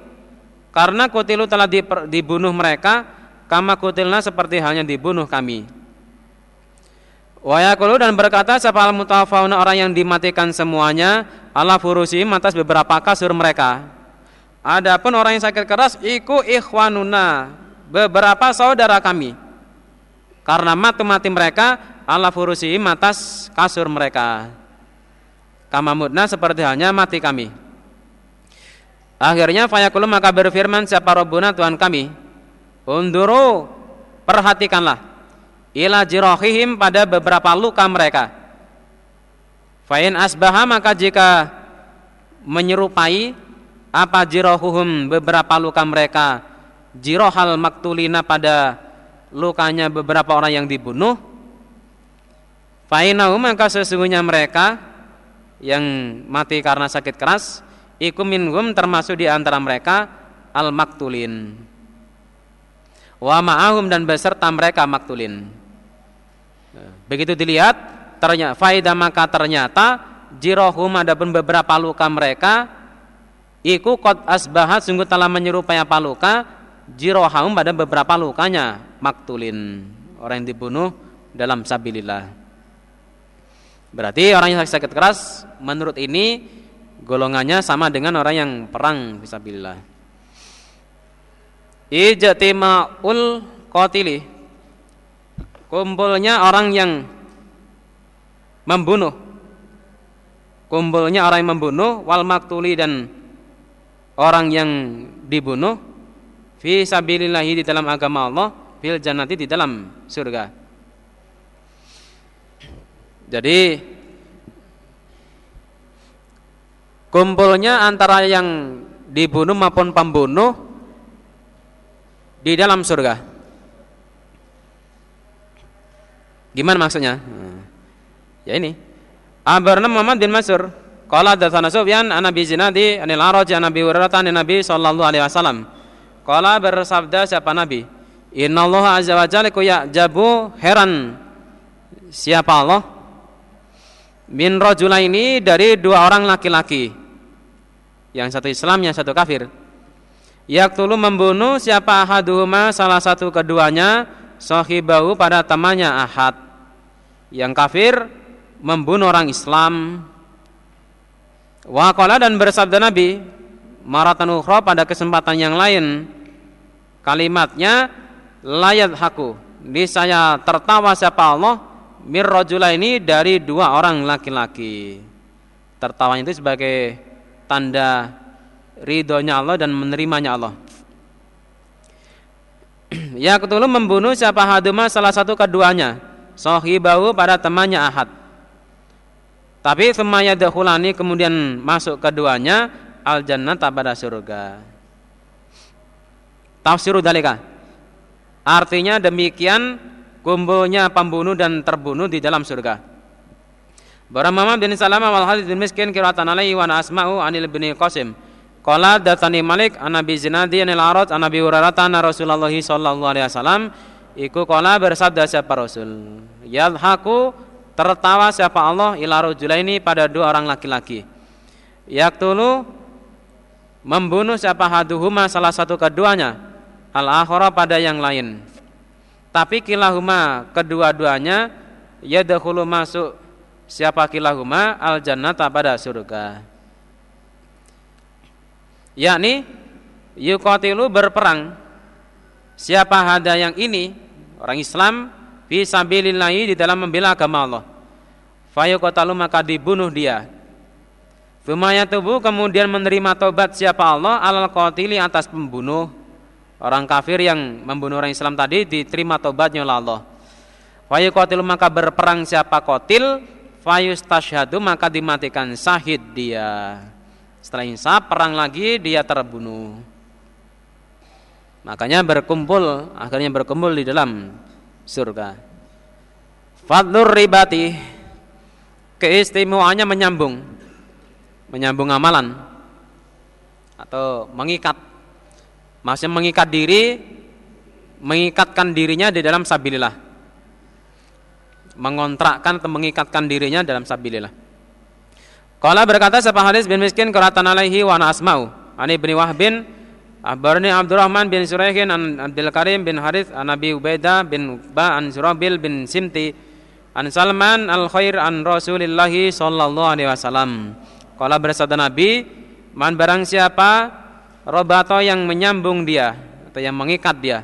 Karena kutilu telah dibunuh mereka kama kutilna seperti halnya dibunuh kami. Wayakulu dan berkata siapa al mutawafauna orang yang dimatikan semuanya ala furusim atas beberapa kasur mereka. Adapun orang yang sakit keras iku ikhwanuna beberapa saudara kami. Karena mati-mati mereka ala furusim atas kasur mereka. Kama mudna seperti halnya mati kami. Akhirnya fayaqulu maka berfirman siapa Rabbuna Tuhan kami. Unduru perhatikanlah ila jirahihim pada beberapa luka mereka. Fa'in asbaha maka jika menyerupai apa jirahuhum beberapa luka mereka jirohal maktulina pada lukanya beberapa orang yang dibunuh fa'inahu maka sesungguhnya mereka yang mati karena sakit keras iku minhum termasuk di antara mereka al maktulin wa ma'ahum dan beserta mereka maktulin. Begitu dilihat ternyata faida maka ternyata jirohum adapun beberapa luka mereka iku kot asbahat sungguh telah menyerupai apa luka jirohum pada beberapa lukanya maktulin orang yang dibunuh dalam sabilillah. Berarti orang yang sakit keras menurut ini golongannya sama dengan orang yang perang fisabilillah. Ijtima'ul qatili. Kumpulnya orang yang membunuh. Kumpulnya orang yang membunuh wal maktuli dan orang yang dibunuh fi sabilillahi di dalam agama Allah fil jannati di dalam surga. Jadi kumpulnya antara yang dibunuh maupun pembunuh di dalam surga Gimana maksudnya? Hmm. Ya ini. Abarna Muhammad bin Mas'ur Qala datsana Sufyan an Abi Zinadi anil Araj an Abi Hurairah an Nabi sallallahu alaihi wasallam. Qala bersabda siapa Nabi? Innallaha azza wa jalla jabu heran siapa Allah? Min rajulaini dari dua orang laki-laki. Yang satu Islam, yang satu kafir. Yaktulu membunuh siapa ahaduhuma salah satu keduanya sahibahu pada temannya Ahad. Yang kafir membunuh orang Islam. Waqala dan bersabda Nabi maratan ukhra pada kesempatan yang lain kalimatnya layat haku di saya tertawa siapa Allah mir ini dari dua orang laki-laki tertawa itu sebagai tanda ridhonya Allah dan menerimanya Allah. <clears throat> Ya ketulu membunuh siapa haduma salah satu keduanya Sohibahu pada temannya Ahad. Tapi semaya dahulani kemudian masuk keduanya Al jannah pada surga. Tafsiru dalika Artinya demikian kumpulnya pembunuh dan terbunuh di dalam surga Barang Muhammad bin Salamah wal Halid bin Miskin kiratan alaihi wa asma'u anil bin Qasim. Qala datani Malik an Abi Zinadi anil Arad an Abi Hurairah Rasulullah sallallahu alaihi wasallam. Iku qala bersabda siapa Rasul? Yadhaku tertawa siapa Allah ila rajulaini pada dua orang laki-laki. Yaktulu membunuh siapa haduhuma salah satu keduanya. Al akhara pada yang lain. Tapi kilahuma kedua-duanya yadkhulu masuk siapa kilahuma al jannata pada surga. Yakni yuqatilu berperang. Siapa hada yang ini orang Islam fi sabilillah di dalam membela agama Allah. Fayuqatalu maka dibunuh dia. Fumaya tubuh kemudian menerima tobat siapa Allah alal qatili atas pembunuh. Orang kafir yang membunuh orang Islam tadi diterima tobatnya oleh Allah. Fayuqatilu maka berperang siapa qatil fayustashhadu maka dimatikan syahid dia. Setelah insaf perang lagi dia terbunuh. Makanya berkumpul akhirnya berkumpul di dalam surga. Fadlur ribati keistimewaannya menyambung menyambung amalan atau mengikat maksudnya mengikat diri mengikatkan dirinya di dalam sabilillah mengontrakkan atau mengikatkan dirinya dalam sabilillah Qala berkata siapa hadis bin miskin qiratan alaihi wa ana asma'u. An Ibnu Wahbin Akhbarani Abdurrahman bin Suraihin an Abdul Karim bin Harith an Abi Ubaidah bin Ba an Surabil bin Simti an Salman al Khair an Rasulillah sallallahu alaihi wasallam. Qala bersabda Nabi, man barang siapa robato yang menyambung dia atau yang mengikat dia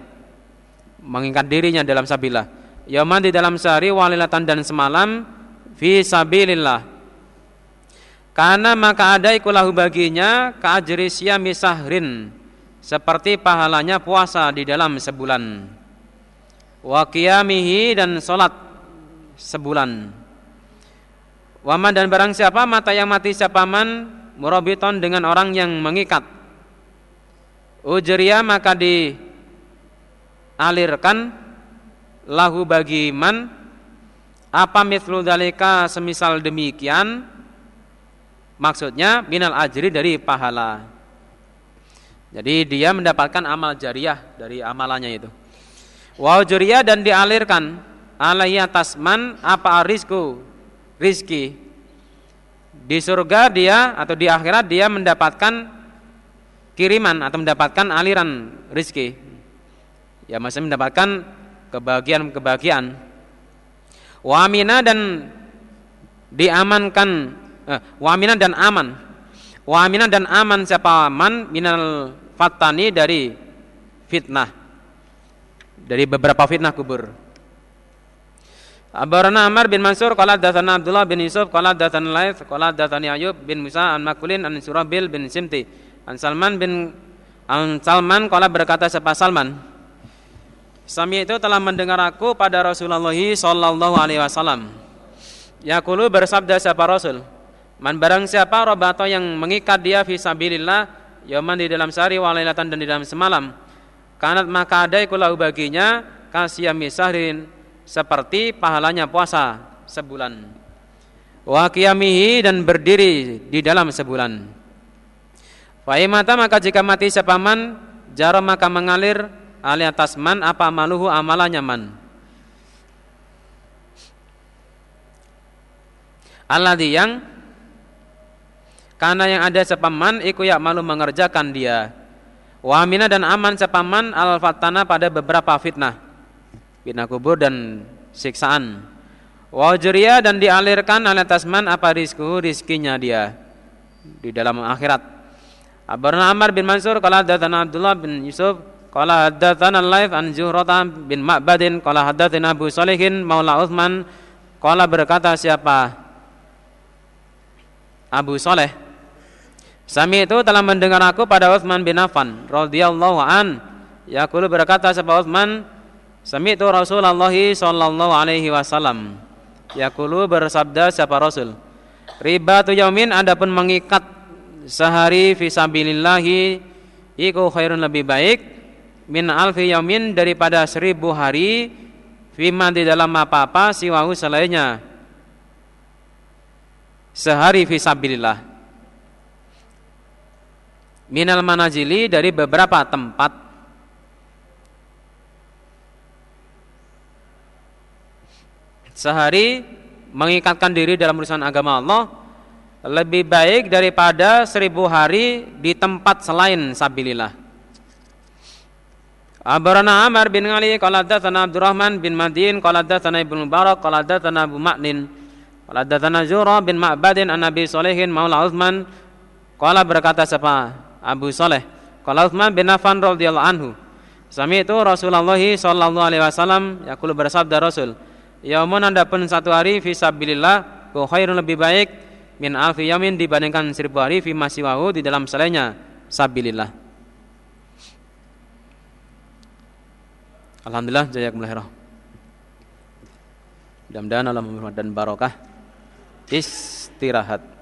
mengikat dirinya dalam sabilah yaman di dalam sehari walilatan dan semalam fi sabilillah karena maka ada ikulahu baginya keajri siyami sahrin seperti pahalanya puasa di dalam sebulan. Wa qiyamihi dan salat sebulan. Waman dan barang siapa mata yang mati siapa man murabiton dengan orang yang mengikat. Ujriya maka dialirkan lahu bagi man apa mithlu dalika semisal demikian Maksudnya minal ajri dari pahala. Jadi dia mendapatkan amal jariah dari amalannya itu. Wa dan dialirkan alaihi atas man apa rizku rizki di surga dia atau di akhirat dia mendapatkan kiriman atau mendapatkan aliran rizki ya masih mendapatkan kebahagiaan-kebahagiaan. Wamina dan diamankan eh, wamina dan aman. Wamina dan aman siapa man? Minal fatani dari fitnah. Dari beberapa fitnah kubur. Abarana Amr bin Mansur qala hadatsana Abdullah bin Yusuf qala hadatsana Laits qala hadatsani Ayub bin Musa an Makulin an Surabil bin Simti. An Salman bin an Salman qala berkata siapa Salman Sami itu telah mendengar aku pada Rasulullah sallallahu alaihi wasallam Yaqulu bersabda siapa Rasul Man barang siapa robato yang mengikat dia fi sabilillah yaman di dalam sehari walailatan dan di dalam semalam kanat maka ada ikulahu baginya kasiyami sahrin seperti pahalanya puasa sebulan. Wa qiyamihi dan berdiri di dalam sebulan. Fa mata maka jika mati sepaman jarum maka mengalir ali atas man apa maluhu amalannya man. Alladhi yang karena yang ada sepaman iku ya malu mengerjakan dia. Wa dan aman sepaman al fatana pada beberapa fitnah fitnah kubur dan siksaan. Wajriya dan dialirkan oleh tasman apa rizku rizkinya dia di dalam akhirat. Abarna Amr bin Mansur qala hadatsana Abdullah bin Yusuf qala hadatsana Laif an Zuhrata bin Ma'badin qala hadatsana Abu Salihin Maula Utsman qala berkata siapa? Abu Saleh Sami itu telah mendengar aku pada Utsman bin Affan radhiyallahu an. Yaqulu berkata siapa Utsman? Sami'tu Rasulullah sallallahu alaihi wasallam. Yaqulu bersabda siapa Rasul? Riba tu yaumin adapun mengikat sehari fi sabilillahi iku khairun lebih baik min alfi yaumin daripada seribu hari fima di dalam apa-apa siwahu selainnya. Sehari fi sabilillah. Minal manajili dari beberapa tempat. Sehari mengikatkan diri dalam urusan agama Allah lebih baik daripada seribu hari di tempat selain sabilillah. Abarana Amr bin Ali qala hadatsana Abdurrahman bin Madin qala hadatsana Ibnu Mubarak qala hadatsana Abu Ma'nin qala hadatsana Zura bin Ma'badin an Nabi Salihin maula Utsman qala berkata siapa Abu Saleh qala Utsman bin Affan radhiyallahu anhu Sami itu Rasulullah sallallahu alaihi wasallam yaqulu bersabda Rasul Yaumun pun satu hari fi sabilillah khairun lebih baik min alfi yamin dibandingkan seribu hari fi masiwahu di dalam selainnya sabilillah. Alhamdulillah jazakumullah khairan. Mudah-mudahan Allah dan barokah. Istirahat.